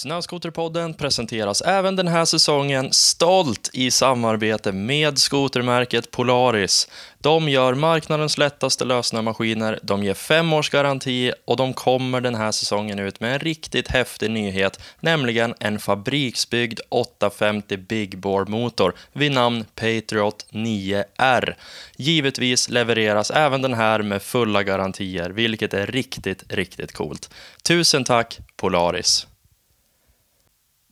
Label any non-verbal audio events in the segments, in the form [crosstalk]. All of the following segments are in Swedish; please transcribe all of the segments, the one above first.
Snöskoterpodden presenteras även den här säsongen stolt i samarbete med skotermärket Polaris. De gör marknadens lättaste lösnömaskiner, de ger fem års garanti och de kommer den här säsongen ut med en riktigt häftig nyhet, nämligen en fabriksbyggd 850 Big Bore-motor vid namn Patriot 9R. Givetvis levereras även den här med fulla garantier, vilket är riktigt, riktigt coolt. Tusen tack Polaris!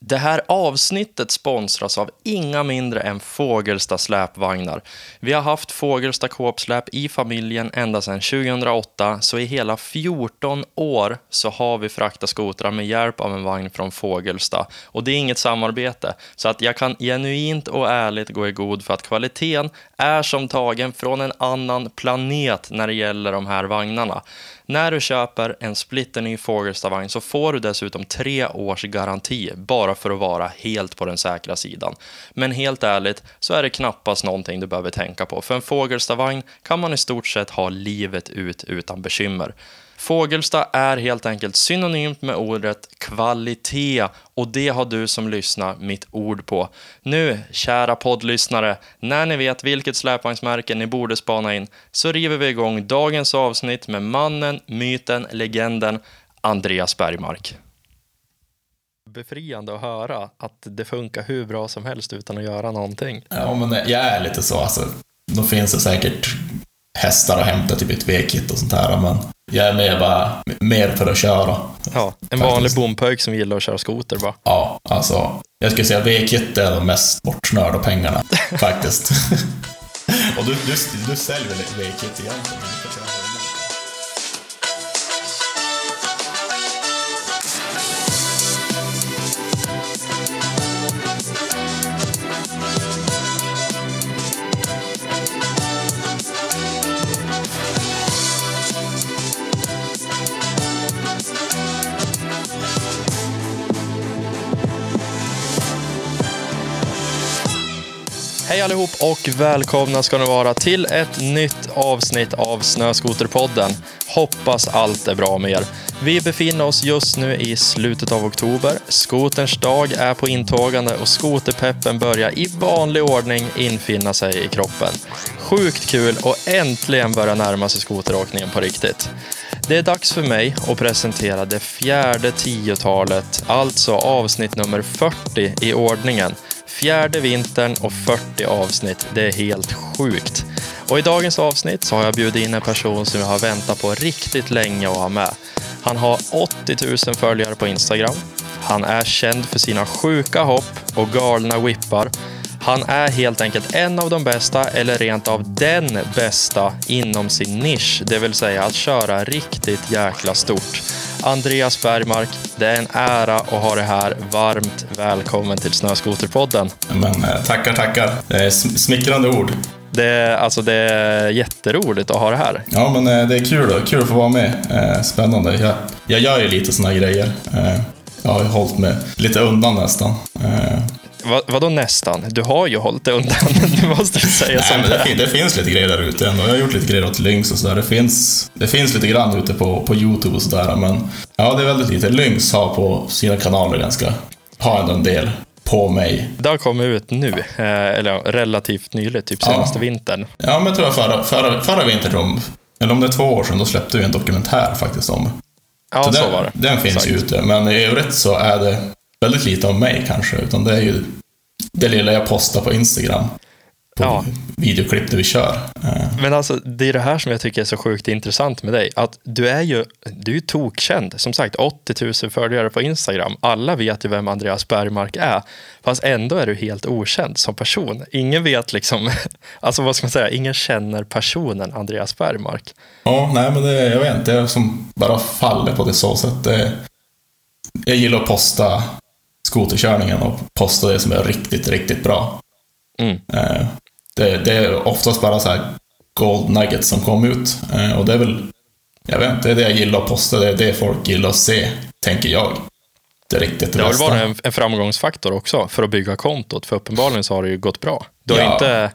Det här avsnittet sponsras av inga mindre än Fågelsta släpvagnar. Vi har haft Fågelsta kåpsläp i familjen ända sedan 2008, så i hela 14 år så har vi fraktat skotrar med hjälp av en vagn från Fågelsta. Och det är inget samarbete, så att jag kan genuint och ärligt gå i god för att kvaliteten är som tagen från en annan planet när det gäller de här vagnarna. När du köper en splitterny Fågelstavagn så får du dessutom tre års garanti bara för att vara helt på den säkra sidan. Men helt ärligt så är det knappast någonting du behöver tänka på. För en Fågelstavagn kan man i stort sett ha livet ut utan bekymmer. Fågelsta är helt enkelt synonymt med ordet kvalitet och det har du som lyssnar mitt ord på. Nu, kära poddlyssnare, när ni vet vilket släpvagnsmärke ni borde spana in så river vi igång dagens avsnitt med mannen, myten, legenden Andreas Bergmark. Befriande att höra att det funkar hur bra som helst utan att göra någonting. Ja, men jag är lite så alltså. Då finns det säkert hästar att hämta typ ett V-kit och sånt här, men jag är mer bara mer för att köra. Ja, en vanlig bompöjk som gillar att köra skoter bara. Ja, alltså. Jag skulle säga V-kit är de mest bortsnörda pengarna, [laughs] faktiskt. och du, [laughs] du, du säljer väl V-kit egentligen? Allihop och välkomna ska ni vara till ett nytt avsnitt av Snöskoterpodden. Hoppas allt är bra med er. Vi befinner oss just nu i slutet av oktober. Skoterns dag är på intågande och skoterpeppen börjar i vanlig ordning infinna sig i kroppen. Sjukt kul och äntligen börjar närma sig skoteråkningen på riktigt. Det är dags för mig att presentera det fjärde tiotalet, alltså avsnitt nummer 40 i ordningen. Fjärde vintern och 40 avsnitt. Det är helt sjukt. Och i dagens avsnitt så har jag bjudit in en person som jag har väntat på riktigt länge att ha med. Han har 80 000 följare på Instagram. Han är känd för sina sjuka hopp och galna whippar. Han är helt enkelt en av de bästa, eller rent av den bästa, inom sin nisch. Det vill säga att köra riktigt jäkla stort. Andreas Bergmark, det är en ära att ha dig här. Varmt välkommen till Snöskoterpodden. Men, eh, tackar, tackar. Det är smickrande ord. Det är, alltså, det är jätteroligt att ha det här. Ja, men eh, det är kul, kul att få vara med. Eh, spännande. Jag, jag gör ju lite såna grejer. Jag har ju hållit mig lite undan nästan. Va, vadå nästan? Du har ju hållit det undan. [laughs] Du måste ju säga som det, det, det finns lite grejer där ute ändå. Jag har gjort lite grejer åt Lynx och sådär. Det finns, det finns lite grann ute på, på YouTube och sådär, men ja, det är väldigt lite. Lynx har på sina kanaler ganska, har ändå en del på mig. Det har kommit ut nu, eh, eller relativt nyligt, typ senaste ja. vintern. Ja, men jag tror förra, förra, förra vintern, eller om det är två år sedan, då släppte vi en dokumentär faktiskt om. Ja, så, så den, var det. Den finns ju ute, men i övrigt så är det väldigt lite om mig kanske, utan det är ju det lilla jag postar på Instagram. På ja. videoklipp där vi kör. Eh. Men alltså, det är det här som jag tycker är så sjukt intressant med dig. Att du är ju, du är tokkänd. Som sagt, 80 000 följare på Instagram. Alla vet ju vem Andreas Bergmark är. Fast ändå är du helt okänd som person. Ingen vet liksom, [laughs] alltså vad ska man säga, ingen känner personen Andreas Bergmark. Ja, nej men det, jag vet inte, är som bara faller på det så sätt. Det, jag gillar att posta skoterkörningen och posta det som är riktigt, riktigt bra. Mm. Eh, det, det, är oftast bara så här gold nuggets som kom ut. Eh, och det är väl, jag vet inte, det är det jag gillar att posta, det är det folk gillar att se, tänker jag. det riktigt Det har väl varit en, en framgångsfaktor också för att bygga kontot, för uppenbarligen så har det ju gått bra. Du har Ja. inte,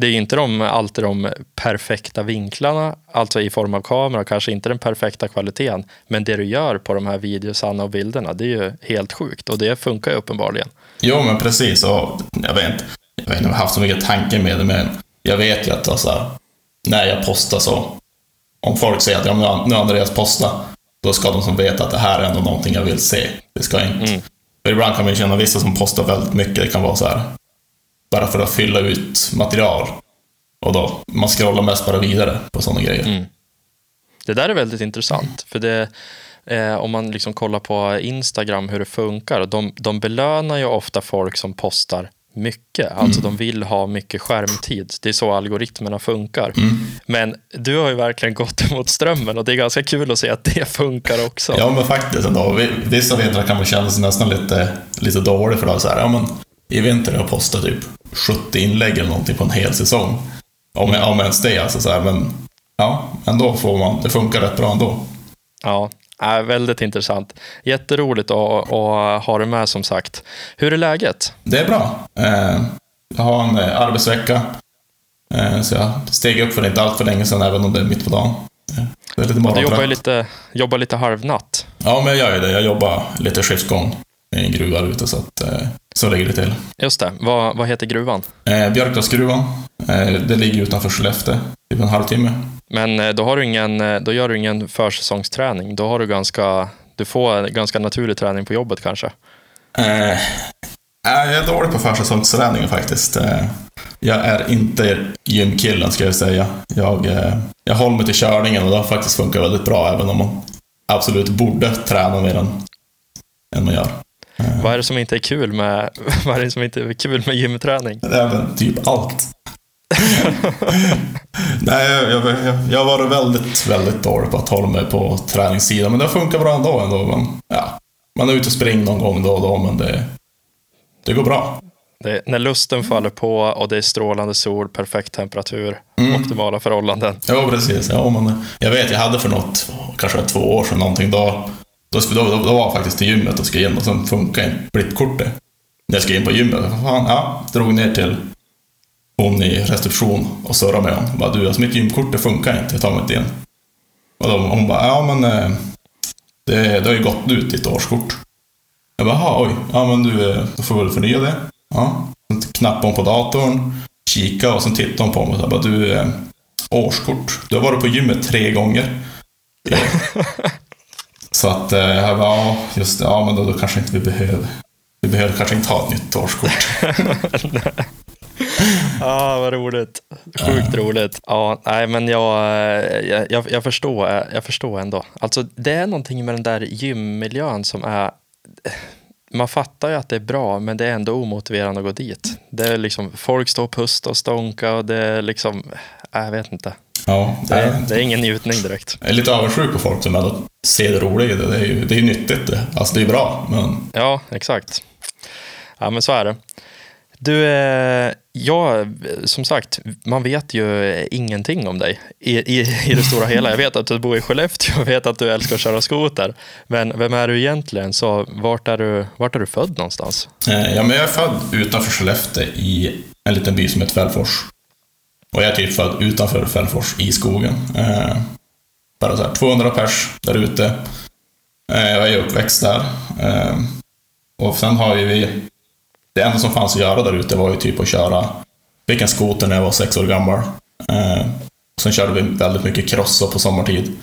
det är ju inte de, alltid de perfekta vinklarna, alltså i form av kamera, kanske inte den perfekta kvaliteten, men det du gör på de här videosarna och bilderna, det är ju helt sjukt och det funkar ju uppenbarligen. Jo, men precis. Och jag vet inte jag vet inte om jag haft så mycket tanke med det, men jag vet ju att alltså, när jag postar så, om folk säger att ja, nu har- Andreas postat, då ska de som veta att det här är ändå någonting jag vill se. Det ska inte... Mm. För ibland kan man ju känna vissa som postar väldigt mycket, det kan vara så här, bara för att fylla ut material. Och då, man scrollar mest bara vidare på sådana grejer. Mm. Det där är väldigt intressant, för det, eh, om man liksom kollar på Instagram hur det funkar, de, de belönar ju ofta folk som postar mycket, alltså de vill ha mycket skärmtid. Det är så algoritmerna funkar. Men du har ju verkligen gått [laughs] emot strömmen och det är ganska kul att se att det funkar också. Ja, men faktiskt ändå. Vi- Vissa vintrar kan man känna sig nästan lite, lite dålig för då så här, ja men i vinter har jag postat typ 70 inlägg eller någonting på en hel säsong. Om, om ens det alltså så här, men ja, ändå får man, det funkar rätt bra ändå. Ja, är väldigt intressant. Jätteroligt att, att ha det med som sagt. Hur är läget? Det är bra. Eh, jag har en eh, arbetsvecka. Eh, så jag steg upp för inte allt för länge sedan, även om det är mitt på dagen. Det är lite Du jobbar lite, jobbar lite halvnatt. Ja, men jag gör ju det. Jag jobbar lite skiftgång i en gruva ute, så att så ligger det till. Just det. Vad, vad heter gruvan? Eh, Björkdalsgruvan. Eh, det ligger utanför Skellefteå, typ en halvtimme. Men eh, då, har du ingen, eh, då gör du ingen försäsongsträning. Då har du ganska, du får ganska naturlig träning på jobbet kanske. Eh, eh, jag är dålig på försäsongsträningen faktiskt. Jag är inte gymkillen ska jag säga. Jag, jag håller mig till körningen och det har faktiskt funkat väldigt bra, även om man absolut borde träna mer än, än man gör. Vad är det som inte är kul med, [laughs] vad är det som inte är kul med gymträning? Det är väl typ allt. [laughs] Nej, jag, jag, jag, har varit väldigt, väldigt dålig på att hålla mig på träningssidan, men det funkar bra ändå. ändå men, ja, man är ute och springer någon gång då och då, men det, det går bra. Det, när lusten faller på och det är strålande sol, perfekt temperatur, Mm. optimala förhållanden. Ja, precis. Ja, men, jag vet, jag hade för något, kanske två år sedan någonting, då, då, då, då, då var jag faktiskt till gymmet och skulle in och sen funkar inte blippkortet. När jag skulle in på gymmet, fan, ja, drog ner till hon i reception och surrade med honom. Bara, du, alltså mitt gymkort det funkar inte, jag tar mig inte in. Och då, hon bara, ja men eh, det, det har ju gått ut ditt årskort. Jag bara, "Jaha, oj, ja men du, eh, då får väl förnya det. Ja. Sen knappade hon på datorn, kika och sen tittade hon på mig och sa, bara, du, eh, årskort, du har varit på gymmet tre gånger. [laughs] Så att eh, jag bara, ja, just det, ja men då, då kanske inte vi behöver. Vi behöver kanske inte ha ett nytt årskort. [laughs] Ja, vad roligt. Sjukt roligt. Ja, nej, men jag, jag, jag, jag, förstår, jag förstår ändå. Alltså, det är någonting med den där gymmiljön som är... Man fattar ju att det är bra, men det är ändå omotiverande att gå dit. Det är liksom, folk står och pustar och stånka och det är liksom... Jag vet inte. Ja, Det är, det är ingen njutning direkt. jag är lite avundsjuk på folk som ändå ser det roliga i det. Det är ju det är nyttigt det. Alltså det är bra, men Ja, exakt. Ja, men så är det. Du, eh, ja, som sagt, man vet ju ingenting om dig i, i, i det stora hela. Jag vet att du bor i Skellefteå, jag vet att du älskar att köra skoter. Men vem är du egentligen? Så vart är du, vart är du född någonstans? Eh, Ja, men jag är född utanför Skellefteå i en liten by som heter Fällfors. Och jag är typ född utanför Fällfors i skogen. Eh, bara så här 200 pers där ute. Eh, jag är uppväxt där. Eh, och sen har ju vi... Det enda som fanns att göra där ute var ju typ att köra... Fick en skoter när jag var sex år gammal. Eh, sen körde vi väldigt mycket cross på sommartid.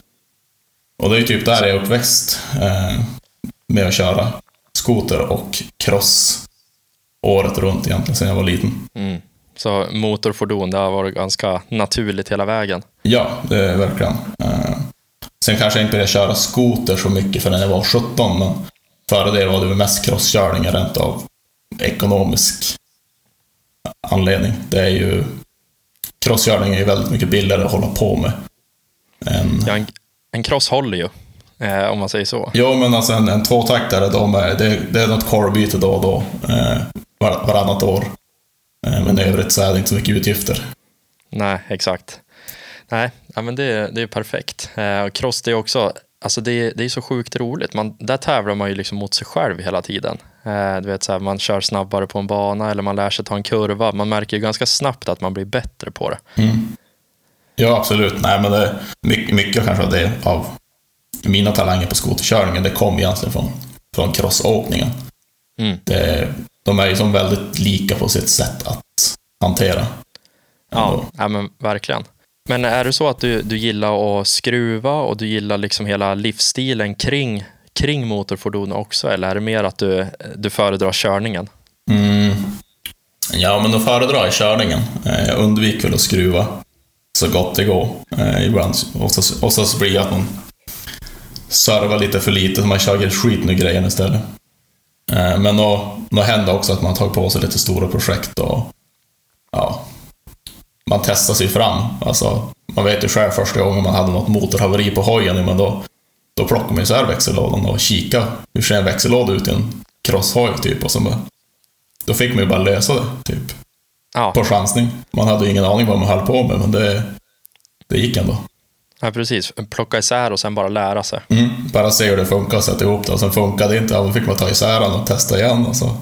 Och det är ju typ där jag är uppväxt. Eh, med att köra skoter och cross året runt egentligen, sedan jag var liten. Mm. Så motorfordon, det har varit ganska naturligt hela vägen. Ja, det är verkligen. Eh, sen kanske jag inte började köra skoter så mycket förrän jag var 17, men före det var det mest crosskörningar rent av ekonomisk anledning. Det är ju... Crosskörning är ju väldigt mycket billigare att hålla på med. Än, Ja, en, en cross håller ju, eh, om man säger så. Jo, men alltså en, en tvåtaktare, de är, det, det är något korvbyte då och då. Eh, var, varannat år. Eh, men i övrigt så är det inte så mycket utgifter. Nej, exakt. Nej, ja, men det, det är perfekt. Eh, cross det är också Alltså det, det är så sjukt roligt. Man, där tävlar man ju liksom mot sig själv hela tiden. Eh, du vet, så här, man kör snabbare på en bana eller man lär sig ta en kurva. Man märker ju ganska snabbt att man blir bättre på det. Mm. Ja, absolut. Nej, men det, mycket, mycket kanske av det av mina talanger på skoterkörningen, det kom egentligen från, från crossåkningen. Mm. Det, de är ju som väldigt lika på sitt sätt att hantera. Ja, ja men verkligen. Men är det så att du, du gillar att skruva och du gillar liksom hela livsstilen kring, kring motorfordon också? Eller är det mer att du, du föredrar körningen? Mm. Ja, men då föredrar jag körningen. Eh, Jag undviker väl att skruva så gott det går. Eh, Ibland, oftast, oftast blir det att man servar lite för lite, så man kör skit nu grejen istället. Eh, Men då, då händer också att man tar på sig lite stora projekt och ja, man testar sig fram. Alltså, man vet ju själv första gången man hade något motorhaveri på hojen, men då, då plockar man ju isär växellådan och kika hur ser en växellåda ut i en crosshoj typ. Och så bara, då fick man ju bara lösa det, typ. Ja, På chansning. Man hade ju ingen aning vad man höll på med, men det, det gick ändå. Ja, precis. Plocka isär och sen bara lära sig. Mm. Bara se hur det funkar och sätta ihop det. Och sen funkade det inte, ja, då fick man ta isär den och testa igen. Och så.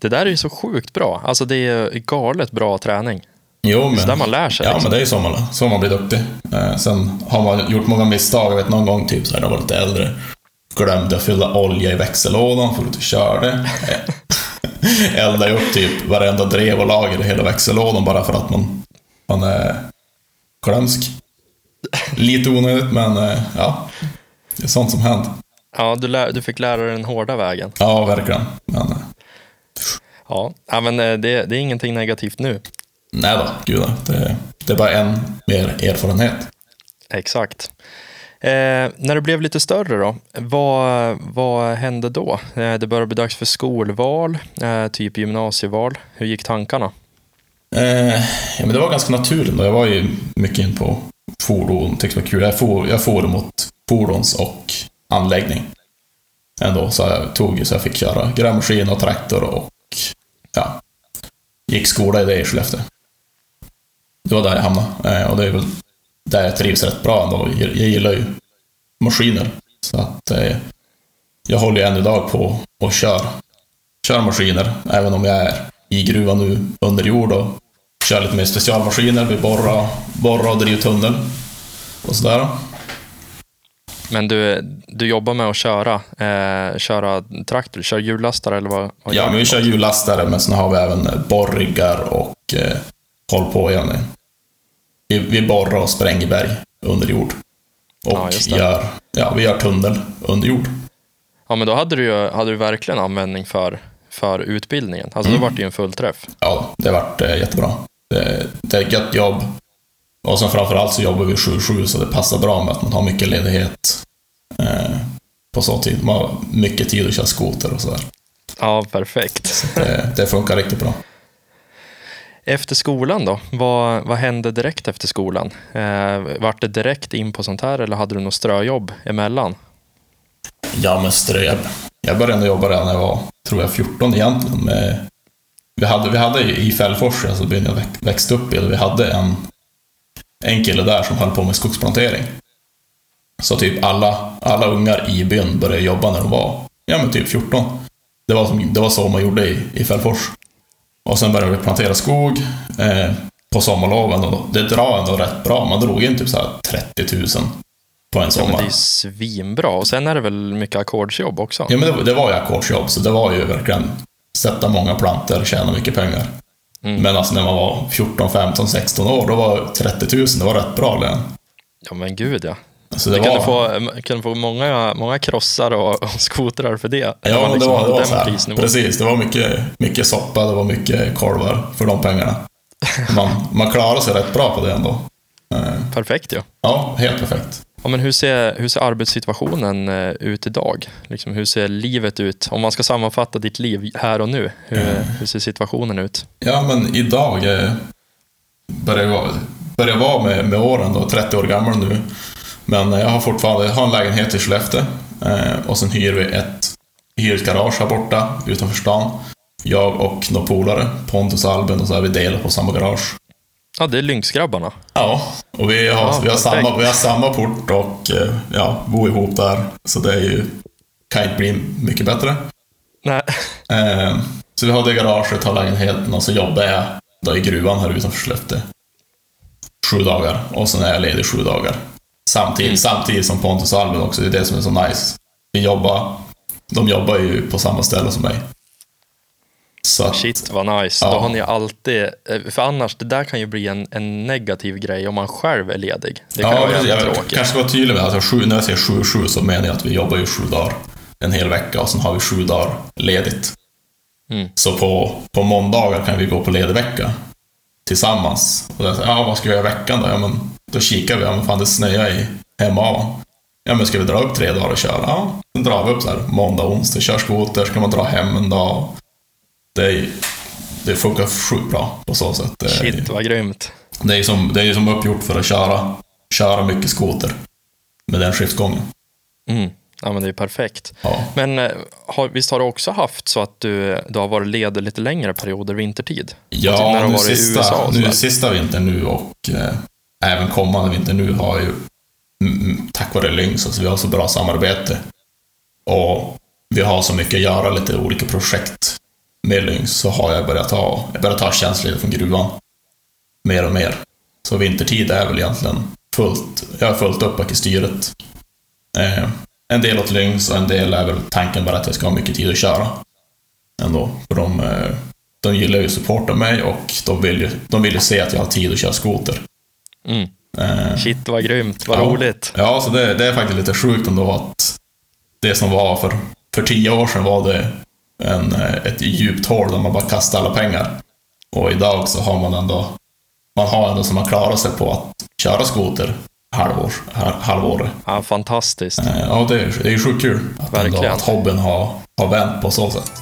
Det där är ju så sjukt bra. Alltså det är galet bra träning. Jo, men, där man lär sig. ja, liksom. men det är ju så man, så man blir duktig. Eh, sen har man gjort många misstag. Jag vet någon gång, typ så här, när jag var lite äldre, glömde att fylla olja i växellådan, för att körde. [laughs] Eldade upp typ varenda drev och lager i hela växellådan bara för att man, man är glömsk. Lite onödigt, men eh, ja. Det är sånt som händer. Ja, du, lär, du fick lära dig den hårda vägen. Ja, verkligen. Men eh, Ja, ja men eh, det, det är ingenting negativt nu. nej då, gud då. det, det är bara en mer erfarenhet. Exakt. Eh, när du blev lite större då, vad, vad hände då? Eh, det började bli dags för skolval, eh, typ gymnasieval. Hur gick tankarna? Ja, men det var ganska naturligt. Då. Jag var ju mycket in på fordon, tyckte var kul. Jag for, jag for mot fordons och anläggning. Ändå, så jag tog så jag fick köra grävmaskin och traktor och ja, gick skola i det i Skellefteå. Det var där jag hamnade. Eh, och det är väl där jag trivs rätt bra ändå. Jag, jag gillar ju maskiner. Så att eh, jag håller ju än idag på och kör, kör maskiner, även om jag är i gruvan nu under jord och kör lite mer specialmaskiner. Vi borrar, borrar och driver tunnel och sådär. Men du, du jobbar med att köra, eh, köra traktor, kör hjullastare eller vad? vad Ja, men vi kör hjullastare, men sen har vi även eh, borriggar och eh, håll på igen. Vi, vi borrar och spränger berg under jord. Och Ja, gör, ja, vi gör tunnel under jord. Ja, men då hade du, ju, hade du verkligen användning för, för utbildningen. Alltså Mm. då var det ju en fullträff. Ja, det vart eh, jättebra. Det, det är ett gött jobb. Och sen framförallt så jobbar vi 7-7 så det passar bra med att man har mycket ledighet eh, på så tid. Man har mycket tid att köra skoter och sådär. Ja, perfekt. Det, det funkar riktigt bra. Efter skolan då? Vad, vad hände direkt efter skolan? Eh, vart det direkt in på sånt här eller hade du något ströjobb emellan? Ja, men ströb. Jag började jobba redan när jag var, tror jag, 14 egentligen. Med, vi, hade, vi hade i Fällfors, alltså byn jag väx- växte upp i, vi hade en, en kille där som höll på med skogsplantering. Så typ alla, alla ungar i byn började jobba när de var, ja men typ 14. Det var, som, det var så man gjorde i, i Fällfors. Och sen började vi plantera skog eh, på sommarloven och det drar ändå rätt bra. Man drog in typ så här 30 000 på en Ja, men sommar. det är svinbra. Och sen är det väl mycket ackordsjobb också? Ja, men det, det var ju ackordsjobb, så det var ju verkligen sätta många plantor och tjäna mycket pengar. Mm. Men alltså när man var 14, 15, 16 år, då var 30 000, det var rätt bra lön. Ja, men gud ja. Så det Du kan, var, du få, kan du få många, många krossar och, och skotrar för det. Ja, det liksom var, hade det var den så här, precis, det var mycket, mycket soppa, det var mycket korvar för de pengarna. [laughs] Man, man klarade sig rätt bra på det ändå. Eh, Perfekt ja. Ja, helt perfekt. Ja men hur, ser, hur ser arbetssituationen eh, ut idag? Liksom, hur ser livet ut? Om man ska sammanfatta ditt liv här och nu, hur, Mm. hur ser situationen ut? Ja, men idag eh, börjar jag vara, börjar vara med, med åren då, 30 år gammal nu. Men jag har fortfarande jag har en lägenhet i Skellefteå eh, och sen hyr vi ett hyresgarage här borta utanför stan. Jag och några polare, Pontus och Albin, och så är vi delar på samma garage. Ja, det är Lynxgrabbarna. Ja, Och vi har, Ja, vi, har samma, vi har samma port och eh, ja, bor ihop där. Så det är ju, kan inte bli mycket bättre. Nej. Eh, så vi har det garaget, har lägenheten och så jobbar jag då i gruvan här utanför Skellefteå. Sju dagar. Och sen är jag ledig sju dagar. Samtidigt, Mm. samtidigt som Pontus och Albin också. Det är det som är så nice. Vi jobbar, de jobbar ju på samma ställe som mig. Så Shit vad nice. Ja. Då har ni alltid, eh, för annars, det där kan ju bli en, en negativ grej om man själv är ledig. Det kan ja, vara jag tråkigt. kanske vara tydlig med att alltså, när jag säger 7-7 så menar jag att vi jobbar ju sju dagar en hel vecka och sen har vi sju dagar ledigt. Mm. Så på, på måndagar kan vi gå på ledig vecka tillsammans. Och jag säger, ja, vad ska vi göra i veckan då? Ja, men, då kikar vi, ja men fan det snöar i Hemavan. Ja men ska vi dra upp tre dagar och köra? Ja, då drar vi upp så här måndag, onsdag, kör skoter, ska man dra hem en dag. Det, är, det funkar sjukt bra på så sätt. Det är- Shit vad grymt. det är ju som, det är ju som uppgjort för att köra, köra mycket skoter med den skiftgången. Mm. Ja, men det är perfekt. Ja. Men eh, har, visst har du också haft så att du, du har varit ledig lite längre perioder vintertid? Typ när du Ja, nu varit i sista, USA och nu sista vintern nu och eh, även kommande vinter nu har ju mm, tack vare Lynx, alltså vi har så bra samarbete. Och vi har så mycket att göra, lite olika projekt med Lynx, så har jag börjat ta, jag börjat ta tjänstledigt från gruvan. Mer och mer. Så vintertid är väl egentligen fullt, jag har fullt upp bak i styret. Eh, en del åt Lynx och en del är väl tanken bara att jag ska ha mycket tid att köra. Ändå. För de, eh, de gillar ju att supporta mig och de vill ju, de vill ju se att jag har tid att köra skoter. Mm. Eh, Shit vad grymt, vad ja. roligt. Ja, så det, det är faktiskt lite sjukt ändå att det som var för, för tio år sedan var det en, eh, ett djupt hål där man bara kastade alla pengar. Och idag så har man ändå, man har ändå som man klarar sig på att köra skoter halvår, ha- halvåret. Ja, fantastiskt. Eh, Ja, det är, det är ju sjukt kul. Att, ändå, att hobbyn har, har vänt på så sätt.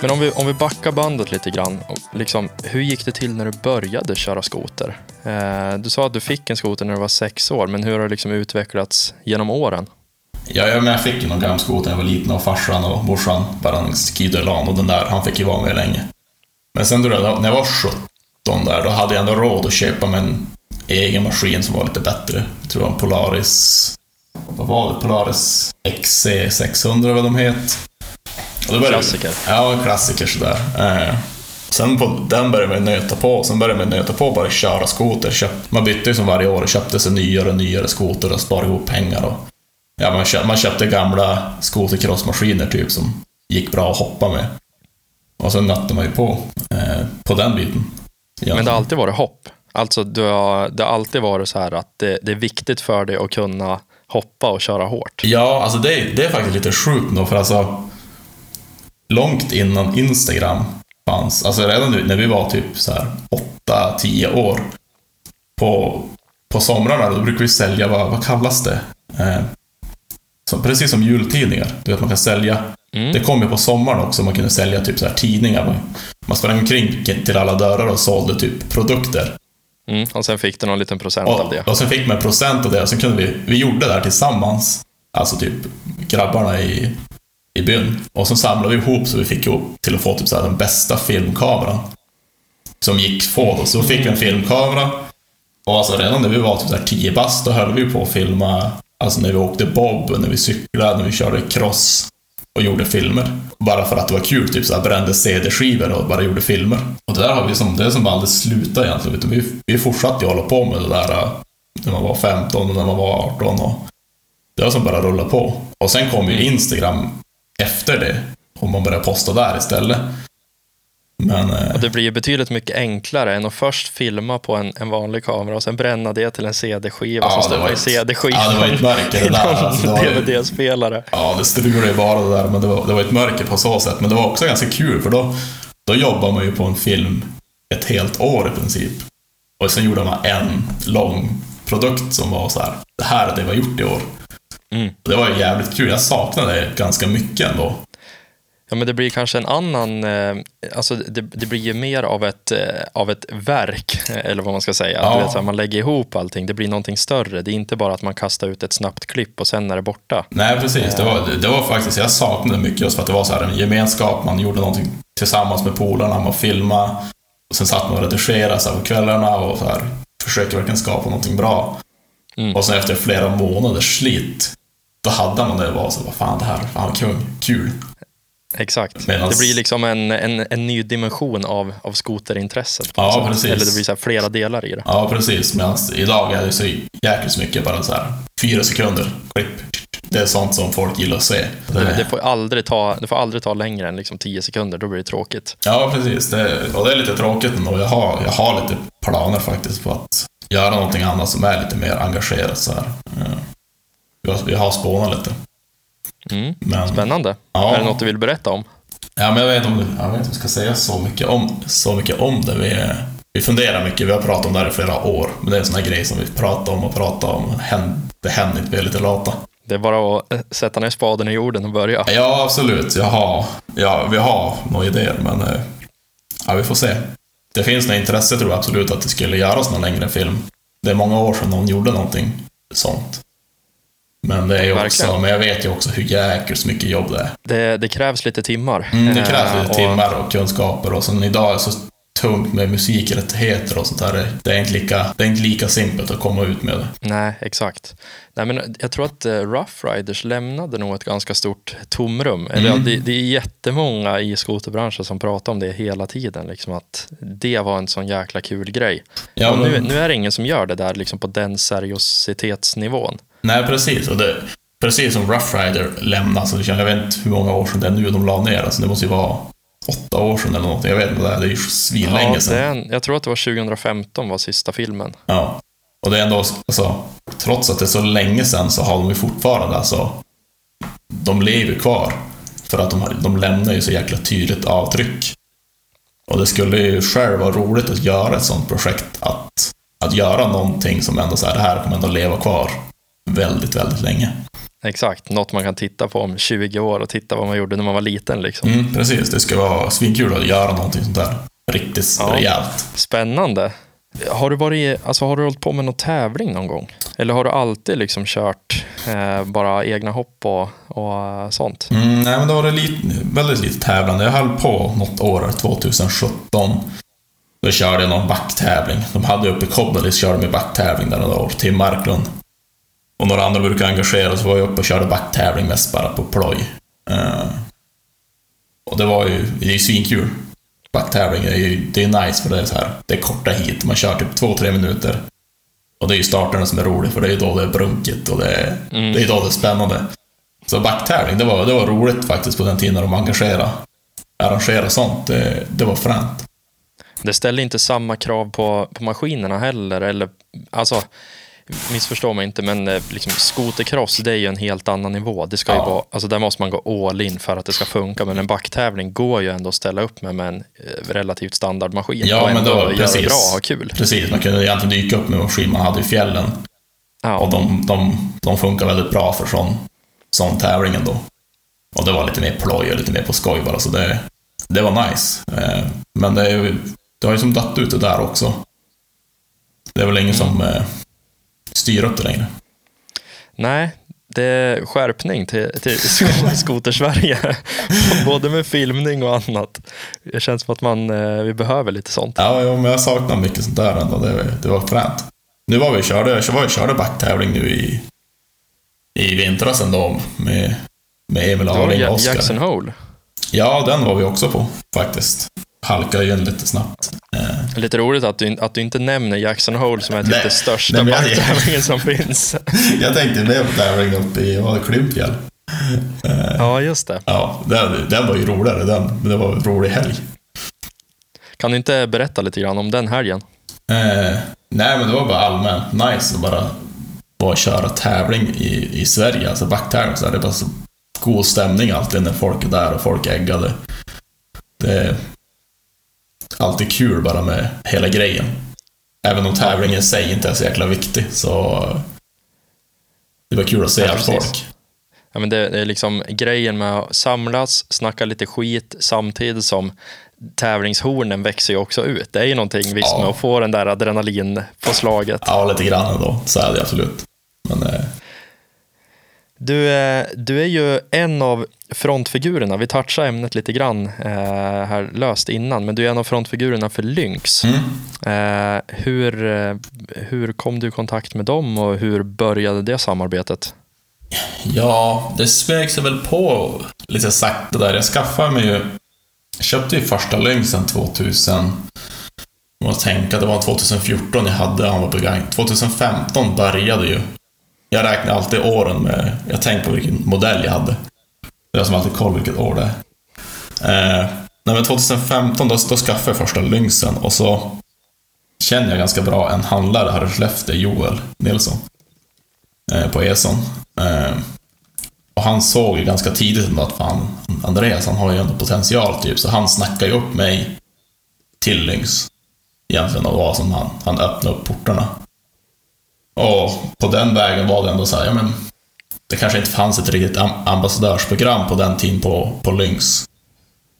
Men om vi, om vi backar bandet lite grann. Liksom, hur gick det till när du började köra skoter? Eh, du sa att du fick en skoter när du var sex år, men hur har det liksom utvecklats genom åren? Ja, jag, men jag fick ju någon gammal skoter när jag var liten av farsan och morsan. Bara en skidelan och den där, han fick ju vara med länge. Men sen då, när jag var 17 där, då hade jag ändå råd att köpa mig en egen maskin som var lite bättre. Jag tror det var en Polaris... Vad var det? Polaris XC600 vad de heter. Började- Klassiker. Ja, en klassiker sådär. Eh, sen på den började man nöta på, sen började man nöta på bara köra skoter. Köp, man bytte ju som varje år och köpte sig nyare och nyare skoter och sparade ihop pengar. Och, ja, man, köpte, man köpte gamla skotercrossmaskiner typ som gick bra att hoppa med. Och sen nötte man ju på, eh, på den biten. Ja. Men det har alltid varit hopp. Alltså, du har, det har alltid varit så här att det, det är viktigt för dig att kunna hoppa och köra hårt. Ja, alltså det, är- det är faktiskt lite sjukt då, för alltså långt innan Instagram fanns, alltså redan nu när vi var typ så här 8-10 år, på, på somrarna då brukar vi sälja, vad, vad kallas det? Eh, som, precis som jultidningar, du vet man kan sälja Mm. Det kom ju på sommaren också, man kunde sälja typ så här tidningar. Man, man sprang omkring till alla dörrar och sålde typ produkter. Mm. Och sen fick du någon liten procent av Och, det. och sen fick man procent av det och sen kunde vi, vi gjorde det här tillsammans. Alltså typ grabbarna i, i byn. Och så samlade vi ihop så vi fick ihop till att få typ så här den bästa filmkameran. Som gick få då. Så fick vi en filmkamera. Och alltså redan när vi var typ så här 10 bast, då höll vi på att filma. Alltså när vi åkte bob, när vi cyklade, när vi körde cross. Och gjorde filmer. Bara för att det var kul, typ så här brände CD-skivor och bara gjorde filmer. Och det där har vi som, det är som aldrig slutat egentligen. Utan vi, vi fortsatte ju hålla på med det där äh, när man var 15 och när man var 18. Och det har som bara rullat på. Och sen kom ju Instagram efter det. Och man började posta där istället. Men... eh, Och det blir ju betydligt mycket enklare än att först filma på en, en vanlig kamera och sen bränna det till en CD-skiva Ja, som var i CD-skivan ja, det var ett det där, någon alltså, det var ju- DVD-spelare. Ja, det strulade ju bara det där, men det var, det var ett mörker på så sätt. Men det var också ganska kul, för då, då jobbar man ju på en film ett helt år i princip. Och sen gjorde man en lång produkt som var så här, det här är det vi har gjort i år. Mm. Det var jävligt kul, jag saknade det ganska mycket ändå. Ja, men det blir kanske en annan... Eh, alltså det, det blir ju mer av ett, eh, av ett verk, [laughs] eller vad man ska säga. Ja. Du vet, så här, man lägger ihop allting, det blir någonting större. Det är inte bara att man kastar ut ett snabbt klipp och sen är det borta. Nej, precis. Det var, det var faktiskt, jag saknade mycket just för att det var så här en gemenskap, man gjorde någonting tillsammans med polarna, man filmade, och sen satt man och redigerade så här på kvällarna och så här, försökte verkligen skapa någonting bra. Mm. Och sen efter flera månaders slit, då hade man det och var så vad fan det här, fan kung, kul. Exakt. Medans- Det blir liksom en, en, en ny dimension av, av skoterintresset. Ja, sätt. precis. Eller det blir så flera delar i det. Ja, precis. Medan idag är det så jäkligt mycket bara så här, fyra sekunder, klipp. Det är sånt som folk gillar att se. Det, det, får aldrig ta, det får aldrig ta längre än liksom 10 sekunder, då blir det tråkigt. Ja, precis. Det, och det är lite tråkigt ändå. Jag har, jag har lite planer faktiskt på att göra någonting annat som är lite mer engagerat så här. Eh, Vi har, vi spånat lite. Mm. Men, Spännande. Ja. Är det något du vill berätta om? ja, men jag vet inte om, jag vet inte jag ska säga så mycket om, så mycket om det. Vi, vi funderar mycket. Vi har pratat om det här i flera år. Men det är en sån här grej som vi pratar om och pratar om. Det händer inte. Vi är lite lata. Det är bara att eh, sätta ner spaden i jorden och börja. Ja, absolut. Jag har, ja, vi har några idéer, men eh, ja, vi får se. Det finns något intresse, tror jag absolut, att det skulle göras någon längre film. Det är många år sedan någon gjorde någonting sånt. Men det är också, Verkligen. men jag vet ju också hur jäkligt mycket jobb det är. Det, det krävs lite timmar. Mm, det krävs Eh, lite och- timmar och kunskaper och sen idag är det så tungt med musikrättigheter och sånt där. Det- är inte lika, det är inte lika simpelt att komma ut med det. Nej, exakt. Nej, men jag tror att eh, Rough Riders lämnade nog ett ganska stort tomrum. Eller Mm. det, det är jättemånga i skoterbranschen som pratar om det hela tiden. Liksom att det var en sån jäkla kul grej. Ja, och nu, men- nu är det ingen som gör det där liksom på den seriositetsnivån. Nej, precis. Och det, precis som Rough Rider lämnade, så det känns- jag vet inte hur många år sedan det är nu de la ner. Alltså, det måste ju vara åtta år sedan eller någonting. Jag vet inte det är. Ju svinlänge Ja, sedan. är en, jag tror att det var 2015 var sista filmen. Ja. Och det är ändå, alltså, trots att det är så länge sedan så har de ju fortfarande, alltså, de lever kvar. För att de, de lämnar ju så jäkla tydligt avtryck. Och det skulle ju själv vara roligt att göra ett sånt projekt, att, att göra någonting som ändå så här, det här kommer ändå leva kvar väldigt, väldigt länge. Exakt, något man kan titta på om 20 år och titta vad man gjorde när man var liten. Liksom. Mm, precis, det ska vara svinkul att göra någonting sånt där. Riktigt Ja. rejält. Spännande. Har du, varit, alltså, har du hållit på med någon tävling någon gång? Eller har du alltid liksom kört eh, bara egna hopp och, och eh, sånt? Mm, nej, men det var det lite, väldigt lite tävlande. Jag höll på något år, 2017. Då körde jag någon backtävling. De hade uppe i Kobbelis, körde med backtävling där några år. Tim Marklund. Och några andra brukar engagera så var jag uppe och körde backtävling mest bara på ploj. Eh, och det var ju, det är ju svinkul. Backtävling är ju, det är nice för det är så här, det är korta hit, man kör typ två, tre minuter. Och det är ju starterna som är roligt för det är ju då det är brunkigt och det är, Mm. det är då det är spännande. Så backtävling, det var, det var roligt faktiskt på den tiden när de engagerade. Arrangera sånt, det, det var fränt. Det ställer inte samma krav på, på maskinerna heller. Eller, alltså, missförstå mig inte, men eh, liksom, skotercross det är ju en helt annan nivå. Det ska ju Ja. vara, alltså, där måste man gå all in för att det ska funka. Men en backtävling går ju ändå att ställa upp med med en eh, relativt standardmaskin. Ja, och men ändå då- göra precis. det bra och ha kul. Precis, man kunde egentligen dyka upp med maskin man hade i fjällen. Ja. Och de, de, de funkar väldigt bra för sån, sån tävling ändå. Och det var lite mer ploj och lite mer på skoj bara, så det, det var nice. Eh, Men det, är ju, det har ju som dött ut det där också. Det är väl ingen som styr upp det längre. Nej, det är skärpning till, till sk- [laughs] Skotersverige. [laughs] Både med filmning och annat. Det känns som att man, eh, vi behöver lite sånt. Ja, men jag saknar mycket sånt där ändå. Det, det var fränt. Nu var vi körde, jag var och körde backtävling nu i, i vintras ändå med, med Emil Arling och Oskar. Jackson Hole. Ja, den var vi också på faktiskt. Halkade igen lite snabbt. Eh, Lite roligt att du, att du inte nämner Jackson Hole som är typ det största backtävlingen som finns. [laughs] jag tänkte mer på tävling uppe i var det, Klimpfjäll. Ja, just det. Ja, den, den var ju roligare den. Det var en rolig helg. Kan du inte berätta lite grann om den helgen? Eh, nej, men det var bara allmänt nice att bara och köra tävling i, i Sverige, alltså backtävling. Så här, det bara så god stämning alltid när folk är där och folk äggade. Det alltid kul bara med hela grejen. Även om tävlingen i sig inte är så jäkla viktig, så det var kul att se Ja, allt folk. ja, men det, det är liksom grejen med att samlas, snacka lite skit samtidigt som tävlingshornen växer ju också ut. Det är ju någonting visst Ja. med att få den där adrenalin på slaget. Ja, lite grann ändå. Så är det absolut. Men eh, Du, är- du är ju en av frontfigurerna, vi touchade ämnet lite grann eh, här löst innan, men du är en av frontfigurerna för Lynx. mm. Eh, hur, eh, hur kom du i kontakt med dem och hur började det samarbetet? Ja, det smög sig väl på lite sakta där. Jag skaffade mig ju... Köpte ju första Lynxen 2000... Jag måste tänka, det var 2014 jag hade han var begagnad. 2015 började ju. Jag räknar alltid åren med... Jag tänker på vilken modell jag hade. Det är som alltid koll vilket år det är. Eh, nej, men 2015 då, då skaffade jag första Lynxen och så känner jag ganska bra en handlare här i Skellefteå, Joel Nilsson eh, på Eson. Eh, och han såg ju ganska tidigt ändå att fan, Andreas han har ju ändå potential typ, så han snackade ju upp mig till Lynx. Egentligen och var som han, han öppnade upp portarna. Och på den vägen var det ändå så här, ja men det kanske inte fanns ett riktigt ambassadörsprogram på den tiden på, på Lynx.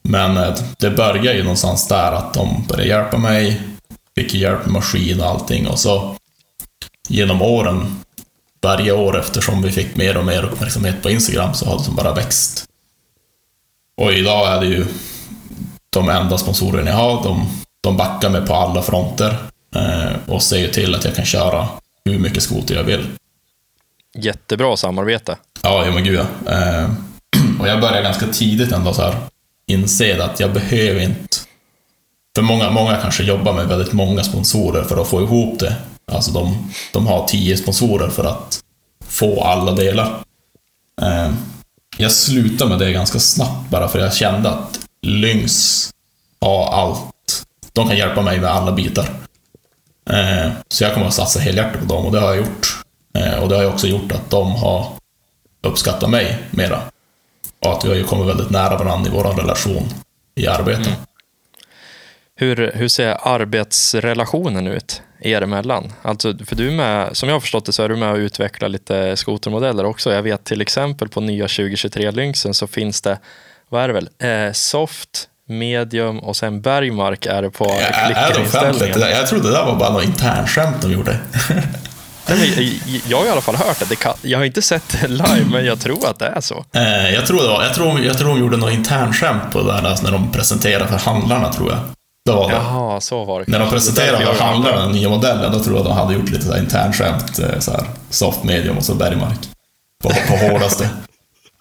Men eh, det började ju någonstans där att de började hjälpa mig, fick ju hjälp med maskin och allting och så genom åren varje år eftersom vi fick mer och mer uppmärksamhet på Instagram så har det som bara växt. Och idag är det ju de enda sponsorerna jag har, de, de backar mig på alla fronter eh, och ser ju till att jag kan köra hur mycket skoter jag vill. Jättebra samarbete. Ja, ja men gud ja. Eh, [clears throat] och jag började ganska tidigt ändå så här inse att jag behöver inte... För många, många kanske jobbar med väldigt många sponsorer för att få ihop det. Alltså de, de har tio sponsorer för att få alla delar. Eh, jag slutade med det ganska snabbt bara för jag kände att Lynx har allt. De kan hjälpa mig med alla bitar. Eh, så jag kommer att satsa helhjärtat på dem och det har jag gjort. Eh, och det har ju också gjort att de har uppskattat mig mera. Och att vi har ju kommit väldigt nära varandra i vår relation i arbetet. Mm. Hur, hur ser arbetsrelationen ut er emellan? Alltså, för du är med, som jag har förstått det så är du med och utvecklar lite skotermodeller också. Jag vet till exempel på nya 2023 Lynxen så finns det, vad är det väl, eh, soft, medium och sen Bergmark är det på Ja, det klickerinställningen. Jag trodde det där var bara något internskämt de gjorde. [laughs] Jag- har i alla fall hört det. det kan, jag har inte sett det live, men jag tror att det är så. Eh, jag, tror det var, jag, tror, jag tror de gjorde något internskämt på det där alltså när de presenterade för handlarna, tror jag. Det var det. Jaha, så var det. När de presenterade för handlarna den nya modellen, då tror jag de hade gjort lite internskämt. eh, Så här, soft, medium och så Bergmark. På, på hårdaste.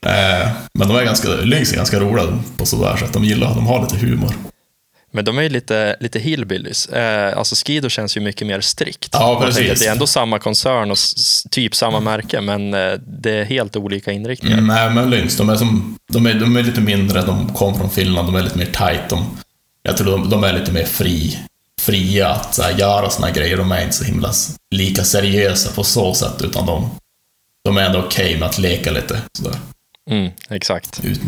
Eh, men de är ganska, Lynx är ganska roliga på sådär sätt. De gillar, de har lite humor. Men de är ju lite, lite hillbillies. Eh, alltså Skido känns ju mycket mer strikt. Ja, precis. att Det är ändå samma koncern och typ samma märke, men eh, det är helt olika inriktningar. Mm, nej, men Lynx, de är, som, de, är, de är lite mindre, de kom från Finland, de är lite mer tight. De, jag tror de, de är lite mer fri, fria att så här, göra såna grejer. De är inte så himla lika seriösa på så sätt, utan de, de är ändå okej med att leka lite. Sådär. Mm, exakt. Utan,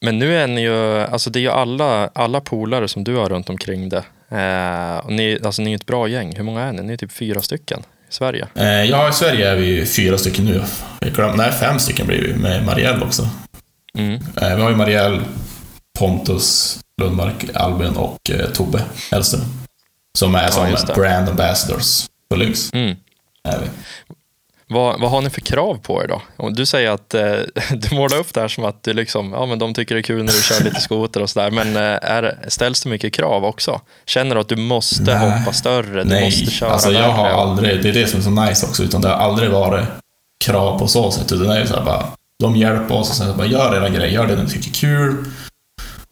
Men nu är ni ju, alltså det är ju alla, alla polare som du har runt omkring det. Eh, och ni, alltså ni är ett bra gäng. Hur många är ni? Ni är typ fyra stycken i Sverige. eh, ja, i Sverige är vi fyra stycken nu. Glöm, nej, fem stycken blir vi med Marielle också. Mm. Eh, vi har ju Marielle, Pontus Lundmark, Albin och eh, Tobbe Hellström. Som är som just det. brand ambassadors för Lynx. Mm. Är vi. Vad, vad har ni för krav på er då? Du säger att eh, [laughs] du målar upp det här som att du liksom, ja, men de tycker det är kul när du kör lite skoter och sådär. Men eh, är, ställs det mycket krav också? Känner du att du måste Nej. hoppa större? Du måste Nej, köra alltså jag har aldrig, det är det som är så nice också, utan det har aldrig varit krav på så sätt. Utan det är ju så här bara, de hjälper oss och säger bara gör era grejer, gör det ni tycker är kul.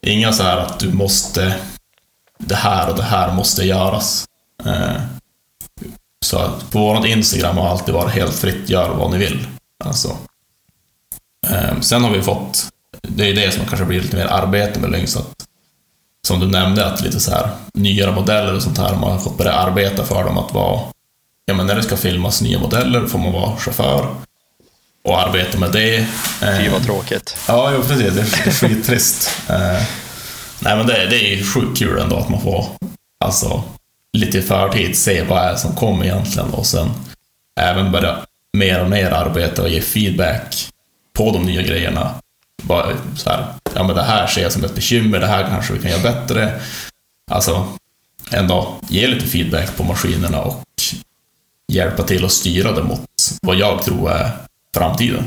Inga så här att du måste, det här och det här måste göras. Eh, så att på vårt Instagram har alltid varit helt fritt, gör vad ni vill. Alltså. Eh, sen har vi fått, det är det som kanske blir lite mer arbete med Lynx, att som du nämnde, att lite så här nyare modeller och sånt här, man har fått börja arbeta för dem att vara... Ja, men när det ska filmas nya modeller får man vara chaufför och arbeta med det. Eh, Fy vad tråkigt. Ja, jo, precis. Det är skittrist. eh, nej, men det, det är ju sjukt kul ändå att man får alltså, lite i förtid se vad det är som kommer egentligen och sen även börja mer och mer arbeta och ge feedback på de nya grejerna. Bara så här, ja men det här ser jag som ett bekymmer, det här kanske vi kan göra bättre. Alltså, ändå ge lite feedback på maskinerna och hjälpa till att styra det mot vad jag tror är framtiden.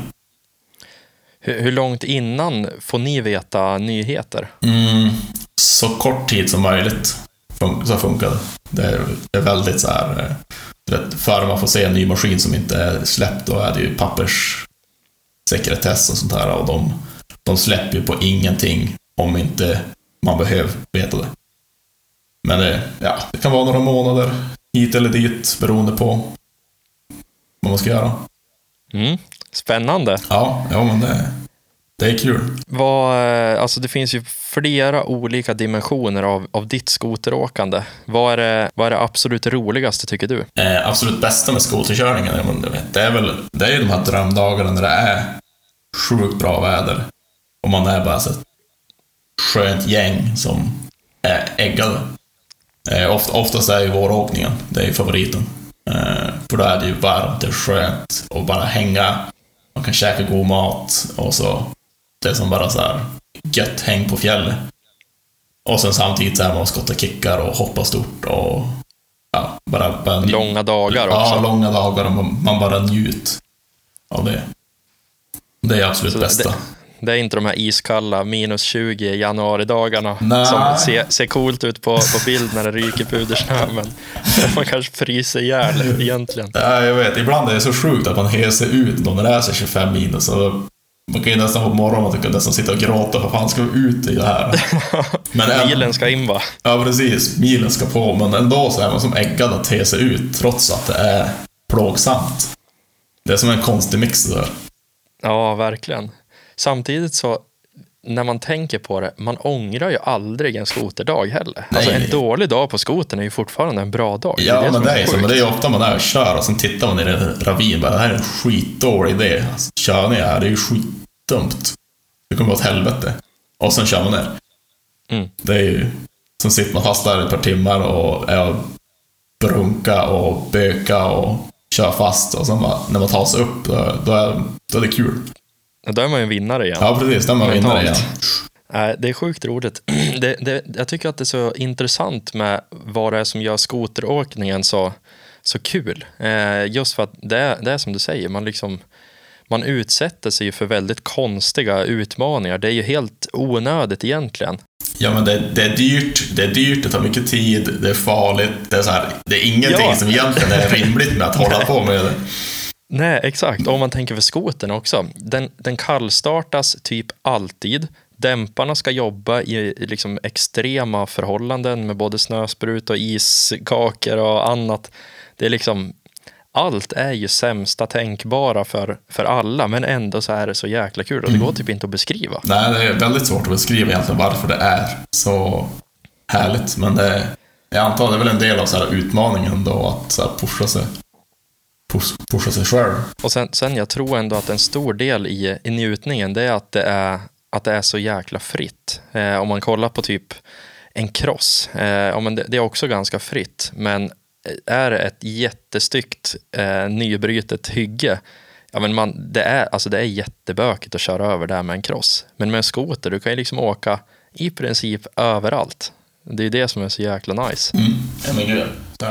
Hur, hur långt innan får ni veta nyheter? Mm, så kort tid som möjligt fun så funkar det. Det är, det är väldigt så här... Vet, före man får se en ny maskin som inte är släppt, då är det ju papperssekretess och sånt här. Och de, de släpper ju på ingenting om inte man behöver veta det. Men det, ja, det kan vara några månader hit eller dit beroende på vad man ska göra. Mm. Spännande. Ja, ja men det, det är kul. Vad, eh, alltså det finns ju flera olika dimensioner av, av ditt skoteråkande. Vad är, det, vad är det absolut roligaste tycker du? Eh, absolut bästa med skoterkörningen, det är väl det är ju de här drömdagarna när det är sjukt bra väder. Och man är bara så ett skönt gäng som är äggade. Eh, oft, oftast är ju våråkningen, det är ju favoriten. Eh, för då är det ju varmt, det är skönt och bara hänga. Man kan käka god mat och så det är som bara så här gött häng på fjället. Och sen samtidigt så är man skottar kickar och hoppar stort och ja, bara, bara. Långa dagar också. Ja, långa dagar och man, man bara njut av det. Det är absolut Så det- bästa. Det är inte de här iskalla minus 20 januaridagarna Nej. som ser, ser coolt ut på, på bild när det ryker pudersnö, men [laughs] man kanske fryser ihjäl egentligen. Ja, jag vet. Ibland är det så sjukt att man heser ut när det är så 25 minus. Och man kan ju nästan på morgonen man kan nästan sitta och gråta. Vad fan ska vi ut i det här? [laughs] Men än- Milen ska in va? Ja, precis. Milen ska på, men ändå så är man som äggad att te sig ut, trots att det är plågsamt. Det är som en konstig mix där. Ja, verkligen. Samtidigt så, när man tänker på det, man ångrar ju aldrig en skoterdag heller. Alltså Nej. en dålig dag på skotern är ju fortfarande en bra dag. Ja, men som det är så. Men det är ju ofta man är och kör och sen tittar man i en ravin bara, det här är en skitdålig idé. Alltså, kör ni här, det är ju skitdumt. Det kommer gå åt helvete. Och sen kör man ner. Mm. Det är ju... Sen sitter man fast där ett par timmar och är och brunka och böka och kör fast. Och sen bara, när man tar sig upp, då, då, är, då är det kul. Då är man ju en vinnare igen. Ja, precis. Där man vinner Mentalt. igen. Nej, det är sjukt roligt. [clears throat] Det, det, jag tycker att det är så intressant med vad det är som gör skoteråkningen så, så kul. Eh, just för att det är, det är som du säger, man, liksom, man utsätter sig för väldigt konstiga utmaningar. Det är ju helt onödigt egentligen. Ja, men det, det är dyrt, det är dyrt, det tar mycket tid, det är farligt. Det är, så här, det är ingenting Ja. som egentligen är rimligt med att hålla på med det. [laughs] Nej, exakt. Om man tänker för skotern också. Den, den kallstartas typ alltid. Dämparna ska jobba i liksom extrema förhållanden med både snösprut och iskakor och annat. Det är liksom, allt är ju sämsta tänkbara för, för alla, men ändå så är det så jäkla kul och det går typ inte att beskriva. Nej, det är väldigt svårt att beskriva egentligen varför det är så härligt. Men det, jag antar det är väl en del av så här utmaningen då, att så pusha sig. Push, pusha sig själv. Och sen, sen jag tror ändå att en stor del i, i njutningen, det är att det är, att det är så jäkla fritt. Eh, om man kollar på typ en cross, eh, ja, men det, det är också ganska fritt, men är det ett jättestyggt eh, nybrytet hygge, ja, men man, det, är, alltså det är jättebökigt att köra över där med en cross. Men med en skoter, du kan ju liksom åka i princip överallt. Det är det som är så jäkla nice. Mm. Ja, men gud. Så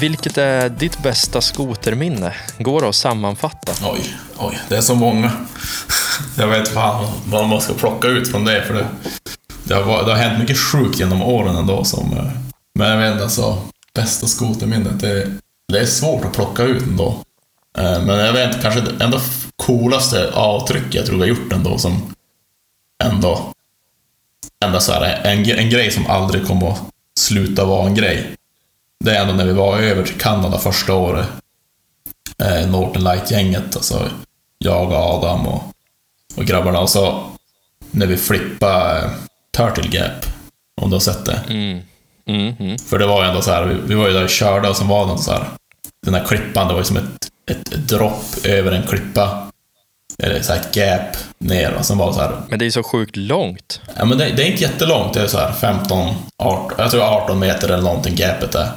Vilket är ditt bästa skoterminne? Går det att sammanfatta? Oj, oj, det är så många. Jag vet fan vad man ska plocka ut från det, för det, det, har, det har hänt mycket sjukt genom åren ändå som... Eh, men jag vet inte, alltså, bästa skoterminnet, det, det är svårt att plocka ut ändå. Eh, men jag vet inte, kanske det enda coolaste avtryck jag tror vi har gjort ändå som ändå... Ändå så här, en, en grej som aldrig kommer att sluta vara en grej. Det är ändå när vi var över till Kanada första året eh, Northern Light-gänget, alltså jag och Adam och, och grabbarna. Och så när vi flippade eh, Turtle Gap, om du har sett det. Mm. Mm, mm. För det var ju ändå så här, vi, vi var ju där och körde och så var det så här, den här klippan, det var ju som ett, ett, ett dropp över en klippa. eller så här ett gap ner och sen var det så här, Men det är så sjukt långt. ja men det, det är inte jättelångt, det är så här 15, 18, jag tror 18 meter eller någonting gapet är.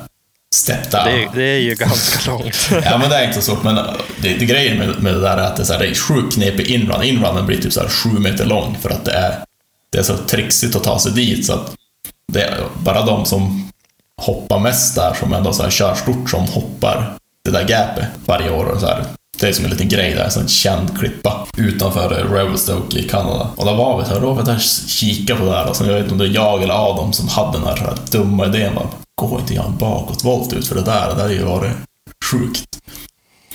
Step down. Det, är- det är ju ganska [laughs] långt. Ja men det är inte så, men det, det grejen med, med det där är att det är, så här, det är sjukt knepig inrun. Inrunnen blir typ så här sju meter lång för att det är, det är så trixigt att ta sig dit så att det är bara de som hoppar mest där som ändå så här kör stort som hoppar det där gapet varje år och så här. Det är som en liten grej där, en känd klippa utanför Revelstoke i Kanada. Och då var vi så här, då var vi där och kika på det här och så jag vet inte om det är jag eller Adam som hade den här, här dumma idén bara, gå inte göra en bakåtvolt ut för det där, det där är ju varit sjukt.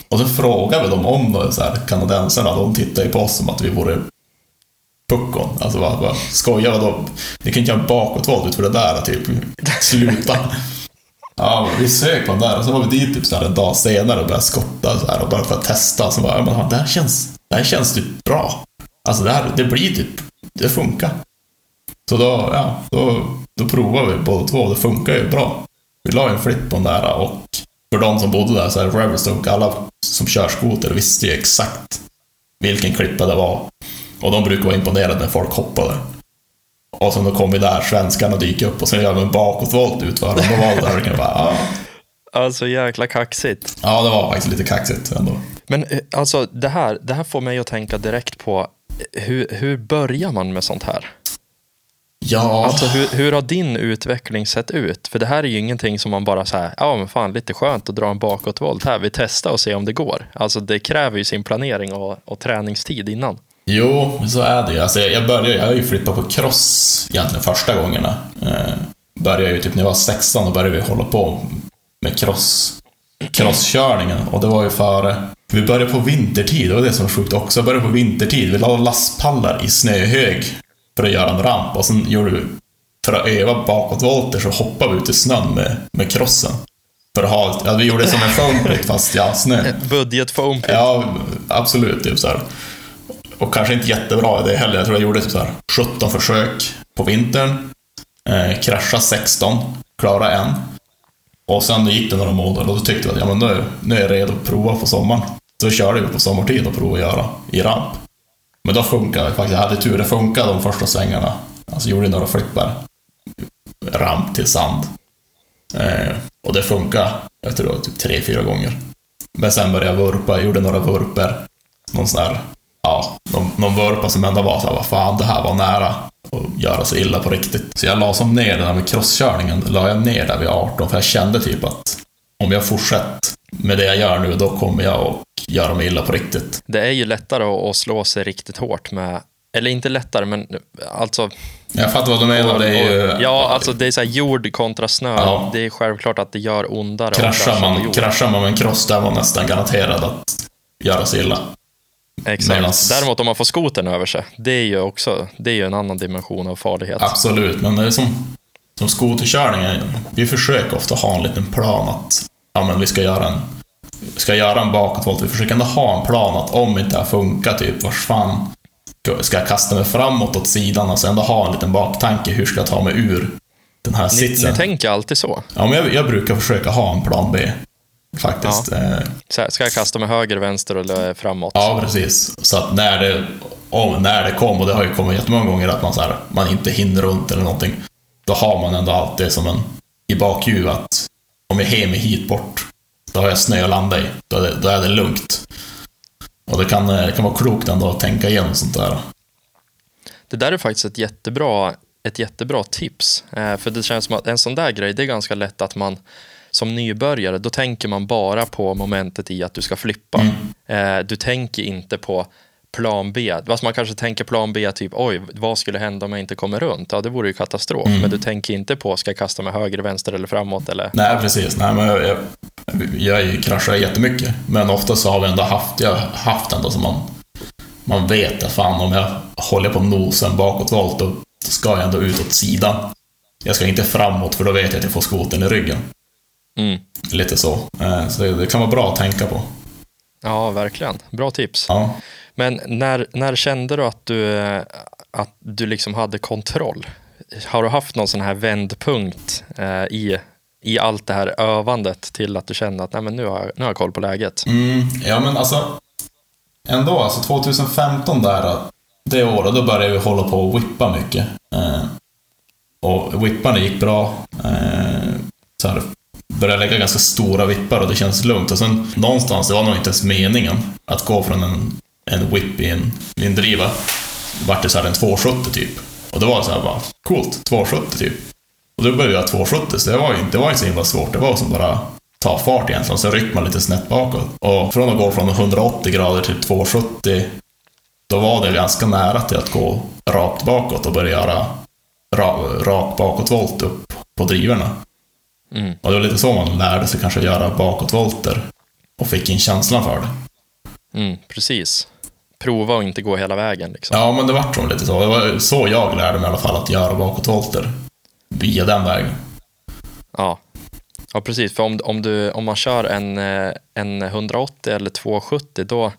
Och så frågade vi dem om det, så här, kanadensarna, de tittade ju på oss som att vi vore puckon. Alltså vad, vad skojar vadå? Ni kan inte göra bakåtvolt ut för det där, typ. Sluta. [laughs] Ja, vi sög på den där och så var vi dit typ så här en dag senare och började skotta så här och bara för att testa. Så bara, men, det här känns, det här känns typ bra. Alltså det här, det blir typ, det funkar. Så då, ja, då, då provade vi båda två och det funkar ju bra. Vi la en flipp på den där och för de som bodde där, så här, Revelstoke, alla som kör skoter visste ju exakt vilken klippa det var. Och de brukar vara imponerade när folk hoppade. Och sen då kom vi där, svenskarna dyker upp och sen gör de en bakåtvolt ut för dem. Då var det där bara, ja. Alltså jäkla kaxigt. ja, det var faktiskt lite kaxigt ändå. Men eh, alltså det här, det här får mig att tänka direkt på eh, hur, hur börjar man med sånt här? Ja, Alltså hur, hur har din utveckling sett ut? För det här är ju ingenting som man bara så här, ja men fan lite skönt att dra en bakåtvolt här, vi testar och ser om det går. Alltså det kräver ju sin planering och, och träningstid innan. jo, så är det ju. Alltså, jag började, jag har ju flyttat på cross egentligen första gångerna. Eh, började ju typ när jag var 16, då började vi hålla på med cross, crosskörningen. Och det var ju före, vi började på vintertid, det var det som var sjukt också. Jag började på vintertid, vi la lastpallar i snöhög för att göra en ramp och sen gjorde vi, för att öva bakåtvolter så hoppade vi ut i snön med, med crossen. För att ha, ja, vi gjorde det som en foampit fast ja, snö. [laughs] Budget foam pit. Ja, absolut. Typ så här. Och kanske inte jättebra i det heller. Jag tror jag gjorde typ så här 17 försök på vintern. Eh, krascha 16, klara en. Och sen gick det några månader och då tyckte vi att ja, men nu, nu är jag redo att prova på sommaren. Så körde vi på sommartid och provade att göra i ramp. Men då funkade det faktiskt. Jag hade tur, det funkade de första svängarna. Alltså gjorde några flippar. Ramp till sand. Eh, och det funkade, jag tror det var typ tre, fyra gånger. Men sen började jag vurpa, jag gjorde några vurper. Någon sån här, ja, någon, någon vurpa som ändå var såhär, vad fan, det här var nära att göra så illa på riktigt. Så jag la som ner den där med crosskörningen, la jag ner där vid 18, för jag kände typ att om jag fortsätter med det jag gör nu, då kommer jag att göra mig illa på riktigt. Det är ju lättare att, slå sig riktigt hårt med, eller inte lättare, men alltså Jag fattar vad du menar, det är ju... Ja, alltså det är så här jord kontra snö. Ja. Det är självklart att det gör ondare. Kraschar man, kraschar man med en cross, där var nästan garanterad att göra sig illa. Exakt. medans- Däremot om man får skotern över sig, det är ju också det är ju en annan dimension av farlighet. Absolut, men det är som, som skoterkörningen. Vi försöker ofta ha en liten plan att ja, men vi ska göra en, ska göra en bakåtvolt. Vi försöker ändå ha en plan att om inte det här funkar, typ vars fan ska jag kasta mig framåt åt sidan och sen ändå ha en liten baktanke. Hur ska jag ta mig ur den här Ni, sitsen? ni tänker alltid så. Ja, men jag, jag brukar försöka ha en plan B. Faktiskt. Eh, så här, ska jag kasta mig höger, vänster eller framåt? Ja, precis. Så att när det, om, när det kom, och det har ju kommit jättemånga gånger att man, så här, man inte hinner runt eller någonting, då har man ändå alltid som en i bakhuvudet att om jag hem hit bort, då har jag snö att landa i. Då är det, då är det lugnt. Och det kan, eh, det kan vara klokt ändå att tänka igenom sånt där. Det där är faktiskt ett jättebra, ett jättebra tips. Eh, för det känns som att en sån där grej, det är ganska lätt att man som nybörjare, då tänker man bara på momentet i att du ska flippa. Eh, du tänker inte på plan B. Alltså man kanske tänker plan B, typ oj, vad skulle hända om jag inte kommer runt? Ja, det vore ju katastrof. Men du tänker inte på, ska jag kasta mig höger, vänster eller framåt? Eller? Nej, precis. Nej, men jag, jag, jag kraschar jättemycket. Men ofta så har vi ändå haft, jag haft ändå som man, man vet att fan om jag håller på nosen bakåtvolt, då ska jag ändå ut åt sidan. Jag ska inte framåt, för då vet jag att jag får skoten i ryggen. Mm. Lite så. Eh, Så det, det kan vara bra att tänka på. Ja, verkligen. Bra tips. Ja. Men när, när kände du att du, eh, att du liksom hade kontroll? Har du haft någon sån här vändpunkt eh, i, i allt det här övandet till att du kände att Nej, men nu, har, jag- nu har jag koll på läget? Mm, ja, men alltså. ändå, alltså 2015 där, det året, då började vi hålla på och whippa mycket. Eh, och whipparna gick bra. Eh, så här, började lägga ganska stora vippar och det känns lugnt. Och sen någonstans, det var nog inte ens meningen, att gå från en, en whip i en, i en driva, vart det så en 270 typ. Och det var så här bara, coolt, 270 typ. Och då började jag 270, så det var, inte, det var inte så himla svårt. Det var som bara ta fart egentligen, så ryckte man lite snett bakåt. Och från att gå från 180 grader till 270, då var det ganska nära till att gå rakt bakåt och börja göra ra, rak bakåtvolt upp på drivorna. Mm. Och det var lite så man lärde sig kanske göra bakåtvolter och fick in känslan för det. Mm, precis. Prova och inte gå hela vägen liksom. Ja, men det vart som lite så. Det var så jag lärde mig i alla fall att göra bakåtvolter. Via den vägen. Ja. Ja, precis. För om, om, du, om man kör en, eh, en 180 eller 270, då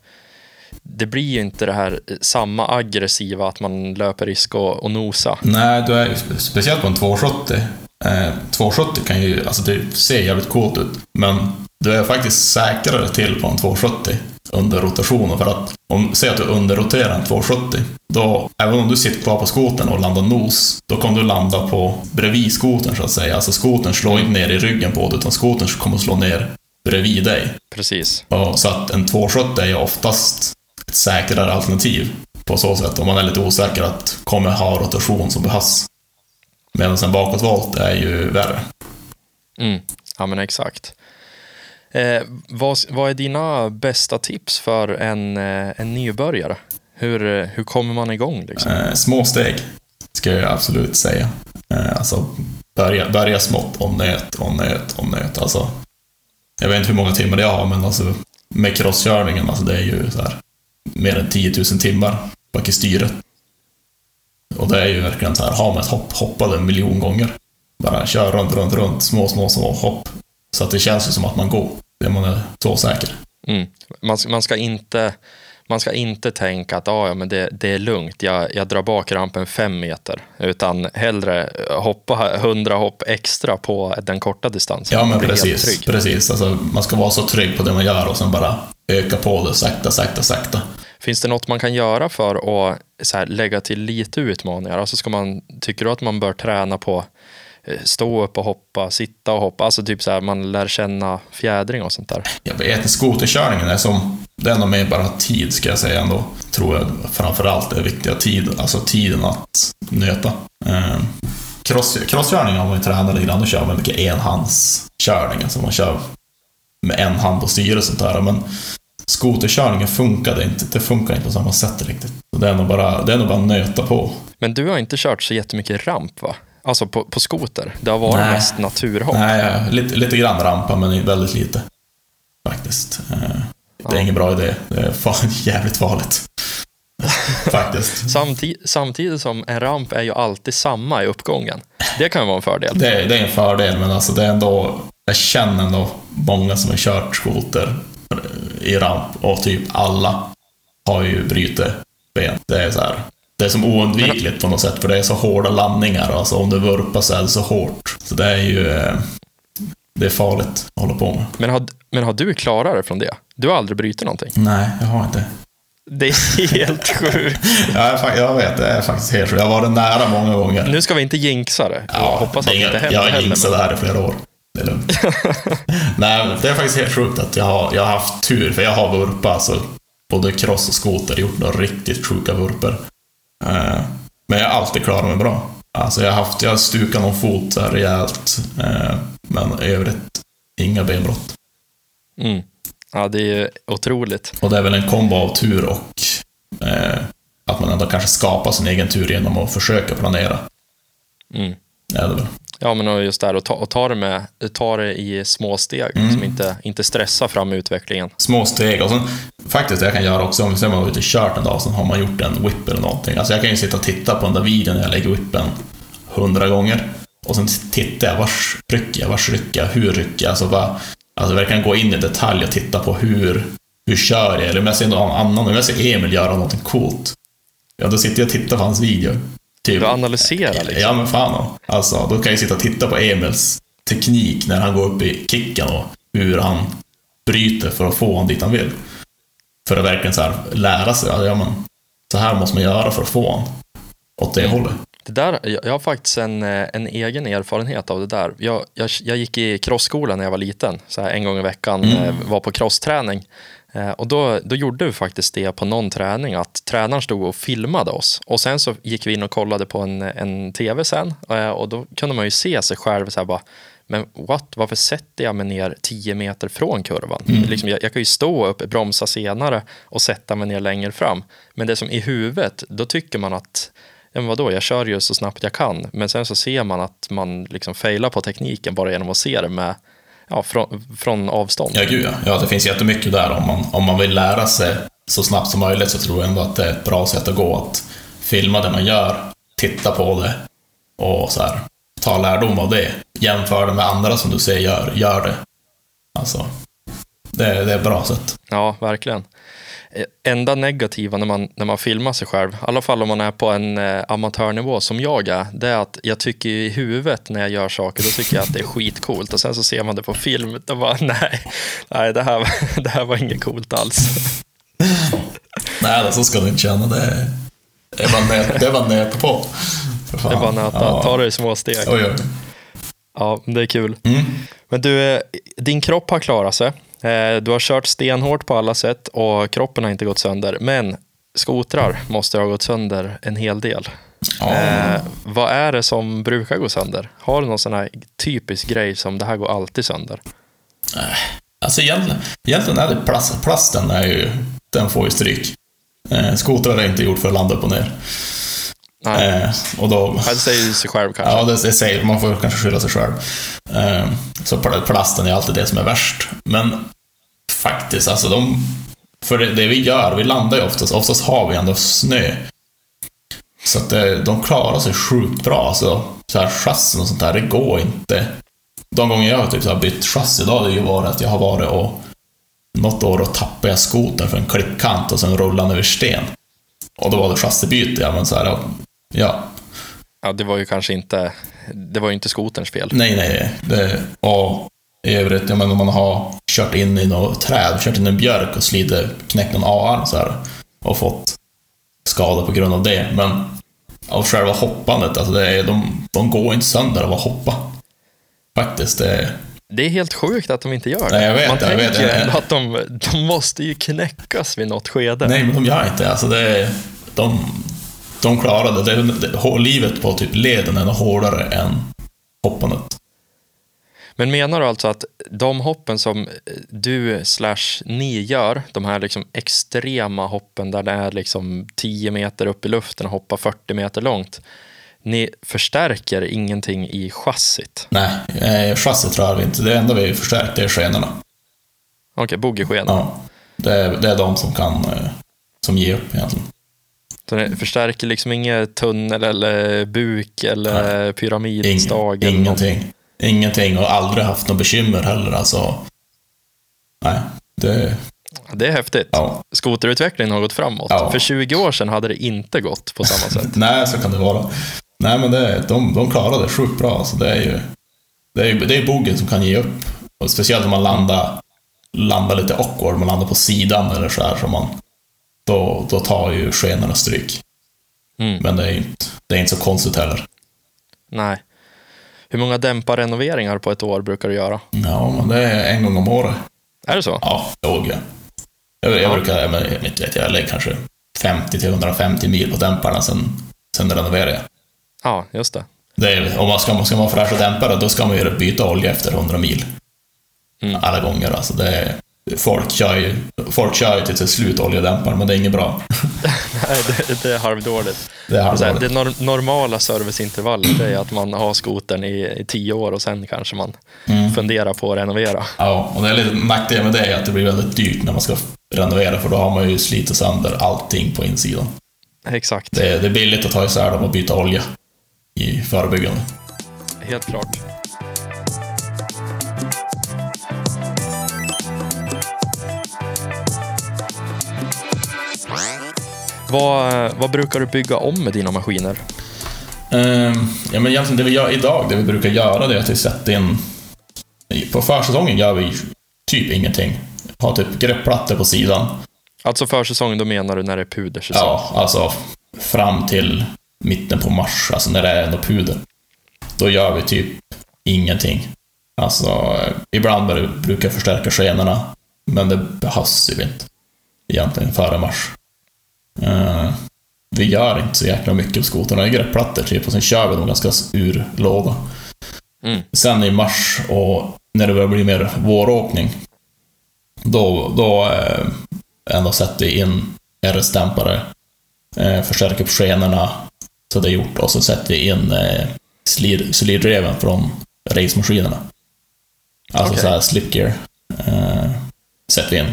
det blir ju inte det här samma aggressiva att man löper risk att, att nosa. Nej, du är, speciellt på en 270. Eh, 270 kan ju, alltså det ser jävligt coolt ut, men du är faktiskt säkrare till på en 270 under rotationen. För att om, säg att du underroterar en 270, då, även om du sitter kvar på skoten och landar nos, då kommer du landa på bredvid skoten så att säga. Alltså skoten slår inte ner i ryggen på dig, utan skoten kommer slå ner bredvid dig. Precis. Och, så att en 270 är oftast ett säkrare alternativ på så sätt, om man är lite osäker att kommer ha rotation som behövs. Medan en bakåtvolt är ju värre. Mm. Ja, men exakt. Eh, vad, vad är dina bästa tips för en, eh, en nybörjare? Hur, eh, hur kommer man igång? Liksom? Eh, små steg, ska jag absolut säga. Eh, alltså, börja, börja smått och nöt och nöt och nöt. Alltså, jag vet inte hur många timmar jag har, men alltså, med crosskörningen, alltså, det är ju så här, mer än 10 000 timmar bak i styret. Och det är ju verkligen så här, har man ett hopp, hoppa det en miljon gånger. Bara kör runt, runt, runt, små, små, små hopp. Så att det känns ju som att man går. Det man är så säker. Mm. Man, man, ska inte, man ska inte tänka att ah, ja, men det, det är lugnt, jag, jag drar bak rampen fem meter. Utan hellre hoppa hundra hopp extra på den korta distansen. Ja, men precis. precis. Alltså, man ska vara så trygg på det man gör och sen bara öka på det sakta, sakta, sakta. Finns det något man kan göra för att så här, lägga till lite utmaningar? Alltså ska man, tycker du att man bör träna på eh, stå upp och hoppa, sitta och hoppa, alltså typ så här, man lär känna fjädring och sånt där. Jag vet inte, skoterkörningen är som, det är nog mer bara tid ska jag säga ändå. Tror jag framförallt är viktiga tid, alltså tiden att nöta. Eh, cross, crosskörning har man ju tränat lite grann, då kör man mycket enhandskörning, alltså man kör med en hand på styret och sånt där, men skoterkörningen funkade inte, det funkar inte på samma sätt riktigt. Det är nog bara, det är nog bara att nöta på. Men du har inte kört så jättemycket ramp va? Alltså på, på skoter? Det har varit Nej. mest naturhopp? Nej, lite, lite grann rampa, men väldigt lite. Faktiskt. Eh, Det är Ja. ingen bra idé. Det är fan [laughs] jävligt farligt. Faktiskt. [laughs] Samtid, samtidigt som en ramp är ju alltid samma i uppgången. Det kan ju vara en fördel. Det, är- det är en fördel, men alltså det är ändå... Jag känner ändå många som har kört skoter i ramp och typ alla har ju brutit ben. Det är så här. Det är som oundvikligt på något sätt, för det är så hårda landningar. Alltså om du vurpar så är det så hårt. Så det är ju... eh, Det är farligt att hålla på med. Men har, men har du klarat dig från det? Du har aldrig brutit någonting? Nej, jag har inte. Det är helt [laughs] sjukt. Ja, jag, vet, det är faktiskt helt sjukt. Jag har varit nära många gånger. Nu ska vi inte jinxa det. Jag hoppas att det inte händer Jag har jinxat det här i flera år. Det är lugnt. [laughs] Nej, det är faktiskt helt sjukt att jag har, jag har haft tur, för jag har vurpat, alltså både cross och skoter, gjort några riktigt sjuka vurper. Eh, men jag har alltid klarat mig bra. Alltså jag har haft, jag har stukat någon fot så här rejält, eh, men i övrigt inga benbrott. Mm. Ja, det är ju otroligt. Och det är väl en kombo av tur och eh, att man ändå kanske skapar sin egen tur genom att försöka planera. Mm. Ja, det är väl. Ja, men och just där och ta, och ta, det, med, ta det i små steg. Mm. Som inte, inte stressa fram utvecklingen. små steg. Och sen, faktiskt det jag kan göra också, om man var ute och kört en dag, sen har man gjort en whip eller någonting. Alltså jag kan ju sitta och titta på den där videon när jag lägger whippen hundra gånger. Och sen tittar jag, vars rycker jag, vars rycker jag, hur rycker jag? Alltså, vad, alltså verkligen gå in i detalj och titta på hur, hur kör jag? Eller om jag ser någon annan, om jag ser Emil göra någonting coolt. Ja, då sitter jag och tittar på hans video. Typ. Du analyserar liksom. Ja, men fan. Alltså, då kan jag sitta och titta på Emils teknik när han går upp i kicken och hur han bryter för att få honom dit han vill. för att verkligen så här lära sig. Ja, men, så här måste man göra för att få en åt det hållet. Det där, jag har faktiskt en, eh, en egen erfarenhet av det där. Jag, jag, jag gick i crossskolan när jag var liten, så här en gång i veckan, eh, var på crossträning. Eh, Och då, då gjorde vi faktiskt det på någon träning, att tränaren stod och filmade oss. Och sen så gick vi in och kollade på en, en tv sen, eh, och då kunde man ju se sig själv så här bara, men what, varför sätter jag mig ner 10 meter från kurvan? Liksom, jag, jag kan ju stå upp, bromsa senare och sätta mig ner längre fram. Men det som i huvudet, då tycker man att Ja, men vadå, jag kör ju så snabbt jag kan. Men sen så ser man att man liksom failar på tekniken bara genom att se det med, ja, från, från avstånd. Ja, gud ja. ja. Det finns jättemycket där. Om man, om man vill lära sig så snabbt som möjligt så tror jag ändå att det är ett bra sätt att gå. Att filma det man gör, titta på det och så här, ta lärdom av det. Jämför det med andra som du ser gör, gör det. Alltså, det, det är ett bra sätt. Ja, verkligen. Eh, Enda negativa när man, när man filmar sig själv, i alla fall om man är på en eh, amatörnivå som jag är, det är att jag tycker i huvudet när jag gör saker, då tycker jag att det är skitcoolt och sen så ser man det på film, då bara [laughs] nej, nej det, här, [laughs] det här var inget coolt alls. [laughs] Nej, det- så ska du inte känna. Det är, det är bara nöt, det är bara nöt på. Fan. Det är bara nöta, Ja. ta det i små steg. Oj, oj. Ja, det är kul. Mm. Men du, eh, din kropp har klarat sig. Eh, Du har kört stenhårt på alla sätt och kroppen har inte gått sönder. Men skotrar måste ha gått sönder en hel del. Ja. Eh, vad är det som brukar gå sönder? Har du någon sån här typisk grej som det här går alltid sönder? Alltså egentligen, egentligen är det plast, plasten är ju, den får ju stryk. Eh, skotrar är inte gjort för att landa upp och ner. Nej, Eh, och då, det säger sig själv kanske. ja, det, det säger, man får kanske skylla sig själv. Eh, så pl- plasten är alltid det som är värst. Men faktiskt, alltså de... För det, det vi gör, vi landar ju oftast, oftast har vi ändå snö. Så att det, de klarar sig sjukt bra. Alltså, så här chassin och sånt där, det går inte. De gånger jag har typ så här bytt chassi, har det ju varit att jag har varit och något år och tappade jag skotern för en klippkant och sen rullade den över sten. Och då var det chassibyte, ja men så här, ja. Ja, det var ju kanske inte, det var ju inte skoterns fel. Nej, nej. Det, och i övrigt, jag menar om man har kört in i något träd, kört in i en björk och slidit, knäckt någon A-arm så här, och fått skada på grund av det. Men av själva hoppandet, alltså det är, de, de går inte sönder av att hoppa. Faktiskt, det är, Det är helt sjukt att de inte gör det. Nej, jag vet Man jag tänker vet ju ändå att de, de måste ju knäckas vid något skede. Nej, men de gör inte. Alltså det. Är, de, de klarar det. livet på typ leden är hårdare än hoppandet. Men menar du alltså att de hoppen som du slash ni gör, de här liksom extrema hoppen där det är liksom 10 meter upp i luften och hoppar 40 meter långt, ni förstärker ingenting i chassit? Nej, eh, chassit tror jag inte. Det enda vi förstärkt det är skenorna. Okej, boogiesken. Ja, det, är, det är de som kan eh, som ger upp egentligen. Så ni förstärker liksom inget tunnel eller buk eller pyramidstag? Ing, eller något? ingenting. Ingenting och aldrig haft något bekymmer heller. Alltså, nej, det... Det är häftigt. Ja. Skoterutvecklingen har gått framåt. Ja. För 20 år sedan hade det inte gått på samma [laughs] sätt. Nej, så kan det vara. Nej, men det, de, de klarar det sjukt bra. Alltså, det är ju det är, det är bogen som kan ge upp. Och speciellt om man landar, landar lite awkward, man landar på sidan eller så här. Så man, då, då tar ju skenorna stryk. Mm. Men det är, inte, det är inte så konstigt heller. Nej. Hur många dämparrenoveringar på ett år brukar du göra? Ja, men det är en gång om året. Är det så? Ja, jag. Jag, jag Ja. brukar, jag, jag, vet, jag lägger kanske 50 till 150 mil på dämparna, sen, sen renoverar jag. Ja, just det. Det är, om man ska, ska man fräscha dämpare, då ska man ju byta olja efter 100 mil. Mm. Alla gånger. Alltså det är, folk, kör ju, folk kör ju till, slut oljedämpare, men det är inget bra. [laughs] Nej, det, det är halvdåligt. Det är halvdåligt. det nor- normala serviceintervallet det är att man har skotern i, i tio år och sen kanske man Mm. funderar på att renovera. Ja, och det är lite nackdel med det är att det blir väldigt dyrt när man ska renovera, för då har man ju slitit sönder allting på insidan. Exakt, Det är, det är billigt att ta isär dem och byta olja i förebyggande. helt klart. Vad, vad brukar du bygga om med dina maskiner? Ehm, ja, men egentligen det vi gör idag, det vi brukar göra, det är att vi sätter in... På försäsongen gör vi typ ingenting. Har typ greppplattor på sidan. Alltså försäsong, då menar du när det är pudersäsong? Ja, alltså fram till mitten på mars, alltså när det är ändå puder. Då gör vi typ ingenting. Alltså, eh, ibland brukar jag förstärka skenorna, men det behövs ju inte egentligen före mars. Vi gör inte så jäkla mycket på skotrarna. Är greppplattor typ, och sen kör vi dem ganska urlåga. Mm. Sen i mars, och när det börjar bli mer våråkning, då, då eh, ändå sätter vi in RS-dämpare, eh, förstärker upp skenorna, så det är gjort, och så sätter vi in eh, cylirdreven från racemaskinerna. Alltså okay. såhär slipgear. Eh, sätter vi in.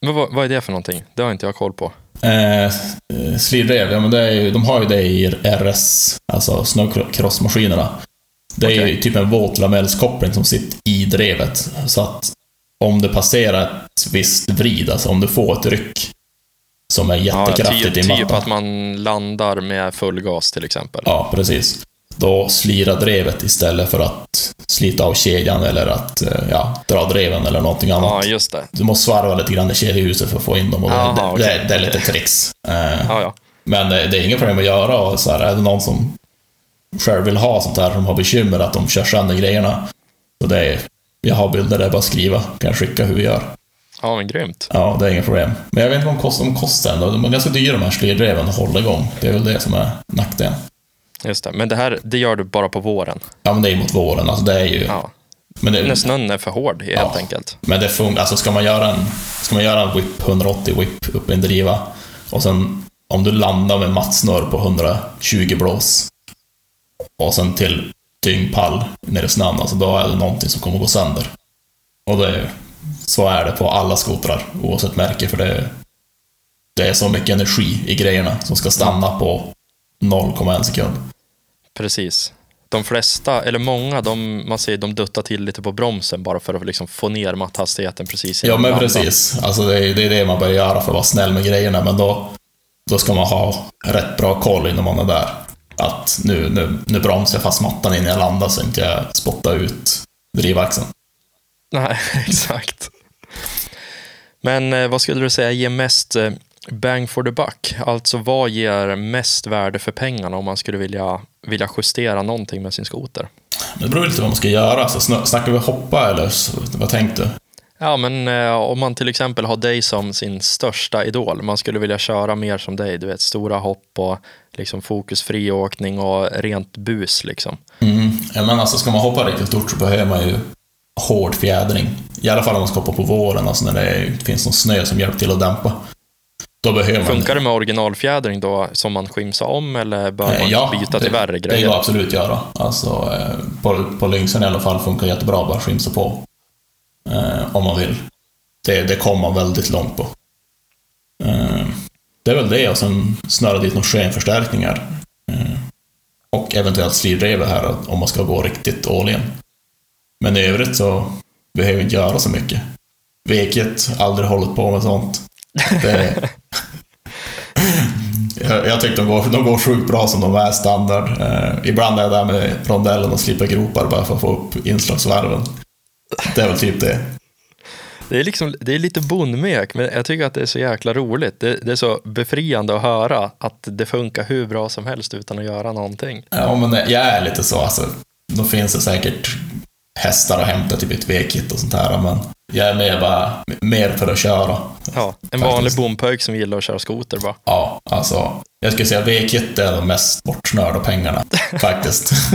Men vad, vad, är det för någonting? Det har inte jag koll på. Eh, Slidrev, ja men det är ju, de har ju det i RS, alltså snöcrossmaskinerna. Det är okay. ju typ en våt lamellskoppling som sitter i drevet. Så att om det passerar ett visst vrid, alltså om du får ett ryck som är jättekraftigt ja, typ, i mattan. Typ att man landar med full gas till exempel. Ja, precis. Då slirar drevet istället för att slita av kedjan eller att eh, ja, dra dreven eller någonting annat. Ja, just det. Du måste svarva lite grann i kedjehuset för att få in dem och Aha, det, okay. det, det, är lite tricks. Eh, ja, ja. Men det, det är inget problem att göra och så här, är det någon som själv vill ha sånt här, som har bekymmer att de kör sönder grejerna. Så det är, jag har bilder, det är bara att skriva. Kan jag skicka hur vi gör. Ja, men grymt. Ja, det är inget problem. Men jag vet inte vad de kostar, de kostar ändå. De är ganska dyra de här slirdreven att hålla igång. Det är väl det som är nackdelen. Just det, men det här, det gör du bara på våren? Ja, men det är mot våren. Alltså det är ju... Ja. Men det, när snön är för hård, helt ja, enkelt. Men det funkar, alltså ska man göra en, ska man göra en whip, 180 whip upp i en driva, och sen om du landar med mattsnurr på 120 blås, och sen till dyngpall nere i snön, alltså då är det någonting som kommer gå sönder. Och det, så är det på alla skotrar, oavsett märke, för det, det är så mycket energi i grejerna som ska stanna på 0,1 sekund. Precis. De flesta, eller många, de, man ser de duttar till lite på bromsen bara för att liksom få ner matthastigheten precis Ja, men precis. Alltså det, är, det är det man börjar göra för att vara snäll med grejerna, men då, då ska man ha rätt bra koll innan man är där. Att nu, nu, nu bromsar jag fast mattan innan jag landar så inte jag spottar ut drivaxeln. Nej, [laughs] exakt. Men eh, vad skulle du säga ger mest eh, bang for the buck? Alltså vad ger mest värde för pengarna om man skulle vilja, vilja justera någonting med sin skoter? Det beror lite på vad man ska göra. Så snackar vi hoppa eller vad tänkte du? Ja, men eh, om man till exempel har dig som sin största idol, man skulle vilja köra mer som dig, du vet stora hopp och liksom fokusfri åkning och rent bus liksom. Mm. Ja, men alltså ska man hoppa riktigt stort så behöver man ju hård fjädring. I alla fall om man ska hoppa på våren, alltså när det finns någon snö som hjälper till att dämpa. Då behöver man... Funkar det med originalfjädring då, som man skimsar om, eller bör man ja, byta till värre grejer? det går absolut att göra. Alltså, eh, på, på Lynxen i alla fall funkar jättebra att bara skimsa på. Eh, om man vill. Det, det kommer man väldigt långt på. Eh, det är väl det, och sen snöra dit några skenförstärkningar. Eh, och eventuellt slirdrevet här, om man ska gå riktigt all in. Men i övrigt så behöver vi inte göra så mycket. Veket, aldrig hållit på med sånt. Det, jag, jag tycker de går, de går sjukt bra som de är standard. Eh, ibland är jag där med rondellen och slipper gropar bara för att få upp inslagsvarven. Det är väl typ det. Det är, liksom, det är lite bondmek, men jag tycker att det är så jäkla roligt. Det, det, är så befriande att höra att det funkar hur bra som helst utan att göra någonting. Ja, men jag är lite så. Alltså, då finns det säkert hästar att hämta, typ ett V-kit och sånt här, men jag är mer bara, mer för att köra. Ja, en vanlig bompöjk som gillar att köra skoter bara. Ja, alltså, jag skulle säga V-kit är de mest bortsnörda pengarna, [laughs] faktiskt. [laughs]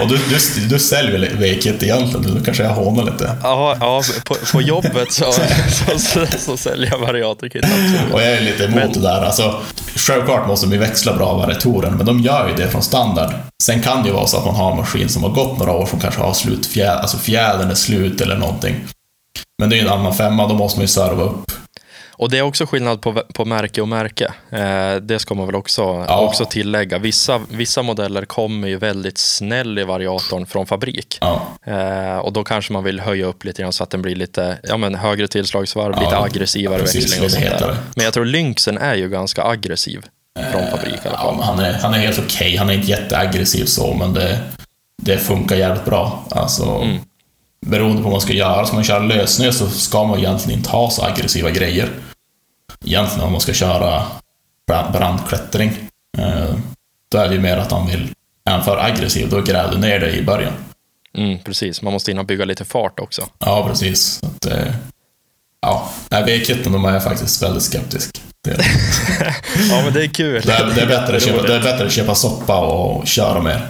Och du, du, du säljer V-kit egentligen? Du kanske jag hånar lite? Ja, ja på, på jobbet så, så, så, så säljer jag variatorkit. Och jag är lite emot men... det där. Alltså, självklart måste vi växla bra variatorer, men de gör ju det från standard. Sen kan det ju vara så att man har en maskin som har gått några år som kanske har slut fjäder, alltså fjädern är slut eller någonting. Men det är ju en annan femma, då måste man ju serva upp. Och det är också skillnad på, på märke och märke. Eh, det ska man väl också, ja. också tillägga. Vissa, vissa modeller kommer ju väldigt snäll i variatorn från fabrik. Ja. Eh, och då kanske man vill höja upp lite grann så att den blir lite ja, men högre tillslagsvarv, ja, lite aggressivare precis, växling och sånt där. Men jag tror Lynxen är ju ganska aggressiv från eh, fabrik i alla fall. Ja, han, är, han är helt okej. Okay. Han är inte jätteaggressiv så, men det, det funkar jävligt bra. Alltså, mm beroende på vad man ska göra. Ska man köra lössnö så ska man egentligen inte ha så aggressiva grejer. egentligen om man ska köra brand- brandklättring. Eh, då är det ju mer att han vill, är han för aggressiv, då gräver du ner dig i början. Mm, precis, man måste hinna bygga lite fart också. Ja, precis. Att, eh, ja, V-kitten, de är faktiskt väldigt skeptisk. [laughs] Ja, men det är kul. Det är, det är, bättre, att köpa, det är bättre att köpa soppa och köra mer.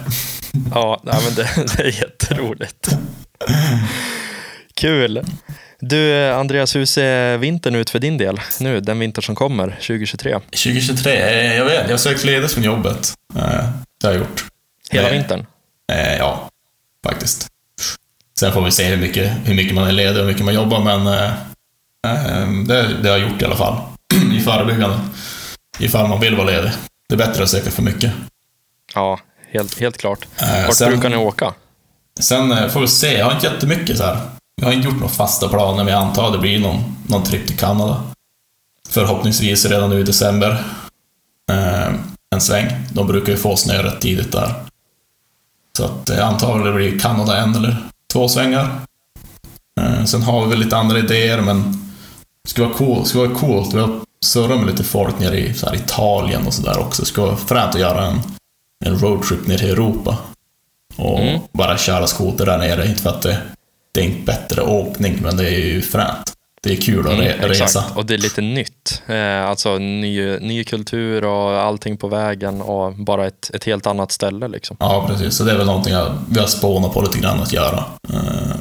Ja, nej, men det, det är jätteroligt. Kul. Du, Andreas, hur ser vintern ut för din del nu, den vinter som kommer, 2023? 2023, eh, jag vet, jag har sökt ledigt från jobbet. Eh, det har jag gjort. Hela Eh, vintern? Eh, ja, faktiskt. Sen får vi se hur mycket, hur mycket man är ledig och hur mycket man jobbar, men eh, eh, det, det har jag gjort i alla fall. [clears throat] I förebyggande. Ifall man vill vara ledig. Det är bättre att söka för mycket. Ja, helt, helt klart. Vart sen- brukar ni åka? Sen eh, får vi se, jag har inte jättemycket så här. Jag har inte gjort några fasta planer, men jag antar att det blir någon, någon tripp till Kanada. Förhoppningsvis redan nu i december. Eh, en sväng. De brukar ju få snö rätt tidigt där. Så att eh, jag antar att det blir Kanada en eller två svängar. Eh, sen har vi väl lite andra idéer, men det skulle vara coolt. Skulle vara coolt. Vi har surrat med lite folk nere i så här, Italien och sådär också. Det skulle vara fränt att göra en, en roadtrip ner till Europa. Och Mm. bara köra skoter där nere. Inte för att det, det är inte bättre åkning, men det är ju fränt. Det är kul att re, Mm, resa. exakt, och det är lite nytt. Eh, alltså ny, ny kultur och allting på vägen och bara ett, ett helt annat ställe liksom. Ja, precis. Så det är väl någonting jag, vi har spånat på lite grann att göra. Eh,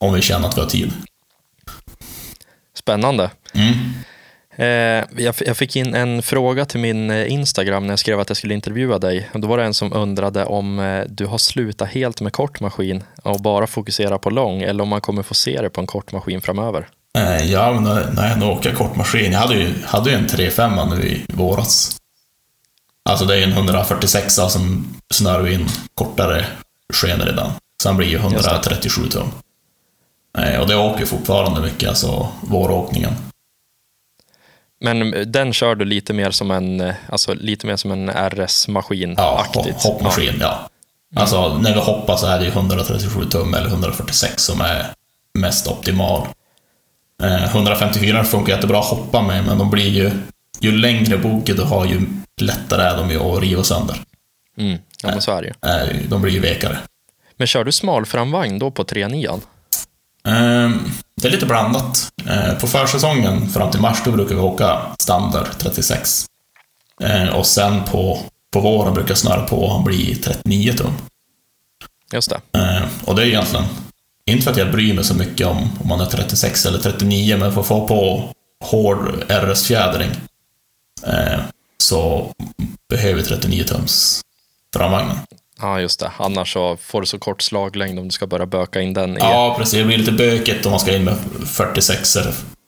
om vi känner att vi har tid. Spännande. Mm. Eh, jag, fick in en fråga till min eh, Instagram när jag skrev att jag skulle intervjua dig. Då var det en som undrade om eh, du har slutat helt med kortmaskin och bara fokuserar på lång eller om man kommer få se det på en kortmaskin framöver. Ja, men jag nu åker kortmaskin. Jag hade ju, hade ju en 3.5 nu i våras. Alltså det är en 146 som snör in kortare skenor i den. Så den blir ju 137 tum. Och det åker fortfarande mycket, alltså våråkningen. Men eh, den kör du lite mer som en, eh, alltså lite mer som en RS-maskin Ja, hoppmaskin, ja. Alltså, när vi hoppar så är det ju 137 tum eller 146 som är mest optimal. Eh, 154 funkar jättebra att hoppa med, men de blir ju... Ju längre boke du har, ju lättare är de ju att riva sönder. Ja, mm. ja men så är det ju. Eh, de blir ju vekare. Men kör du smalframvagn då på 39 Ehm, Det är lite blandat. Eh, På försäsongen fram till mars, då brukar vi åka standard 36. Eh, Och sen på, på våren brukar snöra på och bli 39 tum. Just det. Eh, och det är egentligen, inte för att jag bryr mig så mycket om om man är 36 eller 39, men för att få på hård RS-fjädring så behöver 39 tums framvagnen. Ja, just det. Annars så får du så kort slaglängd om du ska börja böka in den i... Ja, precis. Det blir lite bökigt om man ska in med 46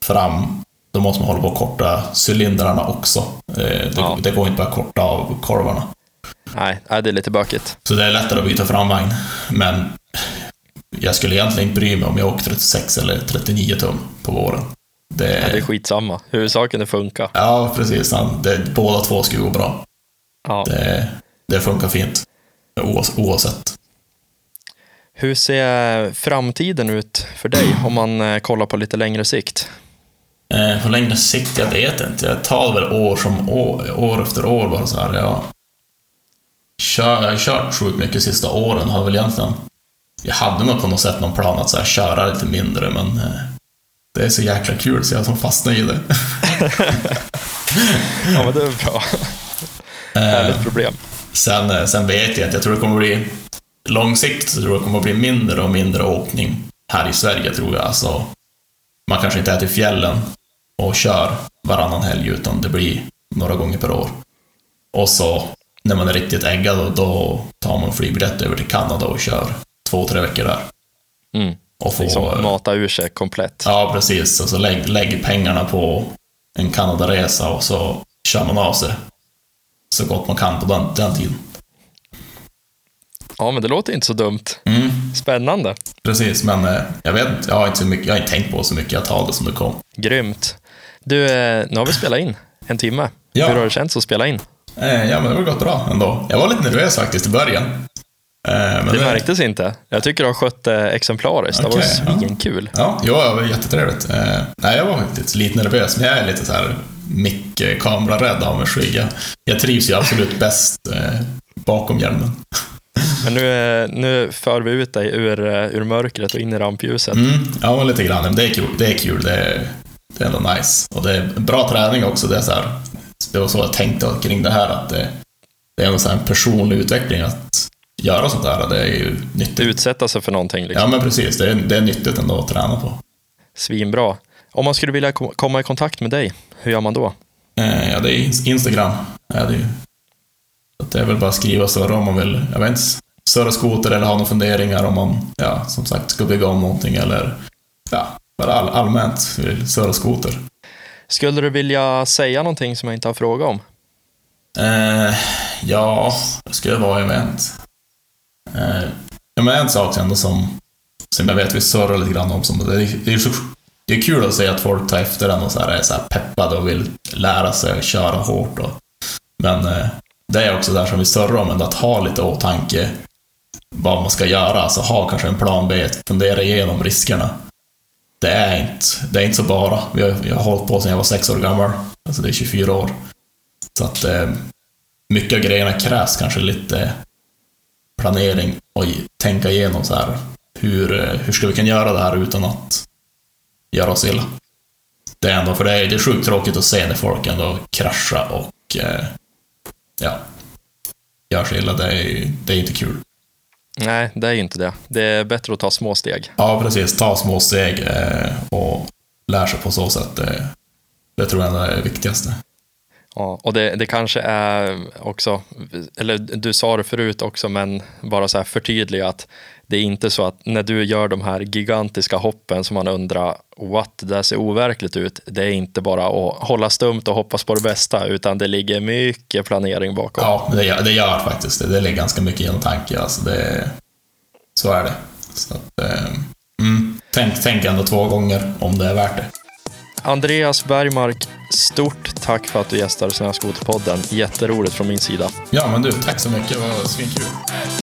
fram. Då måste man hålla på att korta cylindrarna också. Eh, Det, Ja. det går inte bara att korta av korvarna. Nej, det är lite bökigt. Så det är lättare att byta framvagn. Men jag skulle egentligen inte bry mig om jag åker 36 eller 39 tum på våren. Det, Ja, det är skitsamma. Huvudsaken är funka. Ja, precis. Det, båda två skulle gå bra. Ja. Det, det funkar fint. Oavs- Oavsett. Hur ser framtiden ut för dig om man eh, kollar på lite längre sikt? Eh, på längre sikt, jag vet inte. Jag tar väl år som år, år efter år bara så här. Jag, kör, jag har kört sjukt mycket sista åren. Har väl egentligen... Jag hade nog på något sätt någon plan att så här, köra lite mindre, men eh, det är så jäkla kul så jag som fastnar i det. [laughs] Ja, men det är bra. Härligt problem. Sen, eh, sen vet jag att jag tror det kommer bli... Långsiktigt så tror jag det kommer bli mindre och mindre åkning här i Sverige, tror jag. Alltså, man kanske inte är till fjällen och kör varannan helg, utan det blir några gånger per år. Och så, när man är riktigt äggad, då, då tar man flygbiljett över till Kanada och kör två, tre veckor där. Mm. Och får, Liksom mata ur sig komplett. Ja, precis. Och så lägg, lägg pengarna på en Kanadaresa och så kör man av sig så gott man kan på den, den tiden. Ja, men det låter inte så dumt. Mm. Spännande. Precis, men eh, jag vet. Jag har inte, så mycket, jag har inte tänkt på så mycket. Jag tar det som det kom. Grymt. Du, eh, nu har vi spelat in en timme. Ja. Hur har det känts att spela in? Eh, ja, men det har gått bra ändå. Jag var lite nervös faktiskt i början. Eh, men Det märktes inte. Jag tycker du har skött det exemplariskt. Det var ja. svinkul. Ja, jo, det var jättetrevligt. Eh, nej, jag var faktiskt lite nervös, men jag är lite så här mycket kamerarädd av mig skygg. Jag, trivs ju absolut [laughs] bäst eh, bakom hjälmen. [laughs] Men nu, eh, nu för vi ut dig ur, eh, ur mörkret och in i rampljuset. Mm, ja, lite grann. Det är kul. Det är kul. Det är, det är ändå nice. Och det är bra träning också. Det, är så här, det var så jag tänkte kring det här, att det, det är en personlig utveckling att göra sånt där. Det är ju nyttigt. Utsätta sig för någonting. Liksom. Ja, men precis. Det är, det är nyttigt ändå att träna på. Svinbra. Om man skulle vilja kom- komma i kontakt med dig, hur gör man då? Eh, ja, det är ins- Instagram. Ja, det, är det är väl bara att skriva surra om man vill. Jag vet inte. Surra skoter eller ha några funderingar om man, ja, som sagt, ska bygga om någonting eller ja, bara all, allmänt vill surra skoter. Skulle du vilja säga någonting som jag inte har frågat om? Eh, ja, det skulle vara event. Eh, ja, men en sak ändå som, som jag vet vi surrar lite grann om, som, det, är, det, är så, det är kul att se att folk tar efter den och så här, är så här peppade och vill lära sig att köra hårt. Och, men eh, det är också där som vi surrar om, ändå att ha lite åtanke vad man ska göra, alltså ha kanske en plan B, fundera igenom riskerna. Det är inte, det är inte så bara. Vi har, jag har hållit på sedan jag var sex år gammal, alltså det är 24 år. Så att eh, mycket av grejerna krävs kanske lite planering och tänka igenom så här. Hur, eh, hur ska vi kunna göra det här utan att göra oss illa? Det är ändå, för det är, det är sjukt tråkigt att se när folk ändå kraschar och eh, ja, gör sig illa. Det är, det är inte kul. Nej, det är ju inte det. Det är bättre att ta små steg. Ja, precis. Ta små steg eh, och lär sig på så sätt. Eh, det tror jag är det viktigaste. Ja, och det, det kanske är också, eller du sa det förut också, men bara så här förtydliga att det är inte så att när du gör de här gigantiska hoppen som man undrar what, det där ser overkligt ut. Det är inte bara att hålla stumt och hoppas på det bästa, utan det ligger mycket planering bakom. Ja, det gör, det gör faktiskt det. Det ligger ganska mycket genom tanke. Alltså det, så är det. Så att, eh, mm, tänk, tänk ändå två gånger om det är värt det. Andreas Bergmark, stort tack för att du gästade Snöskoterpodden. Jätteroligt från min sida. Ja, men du, tack så mycket. Det var svinkul.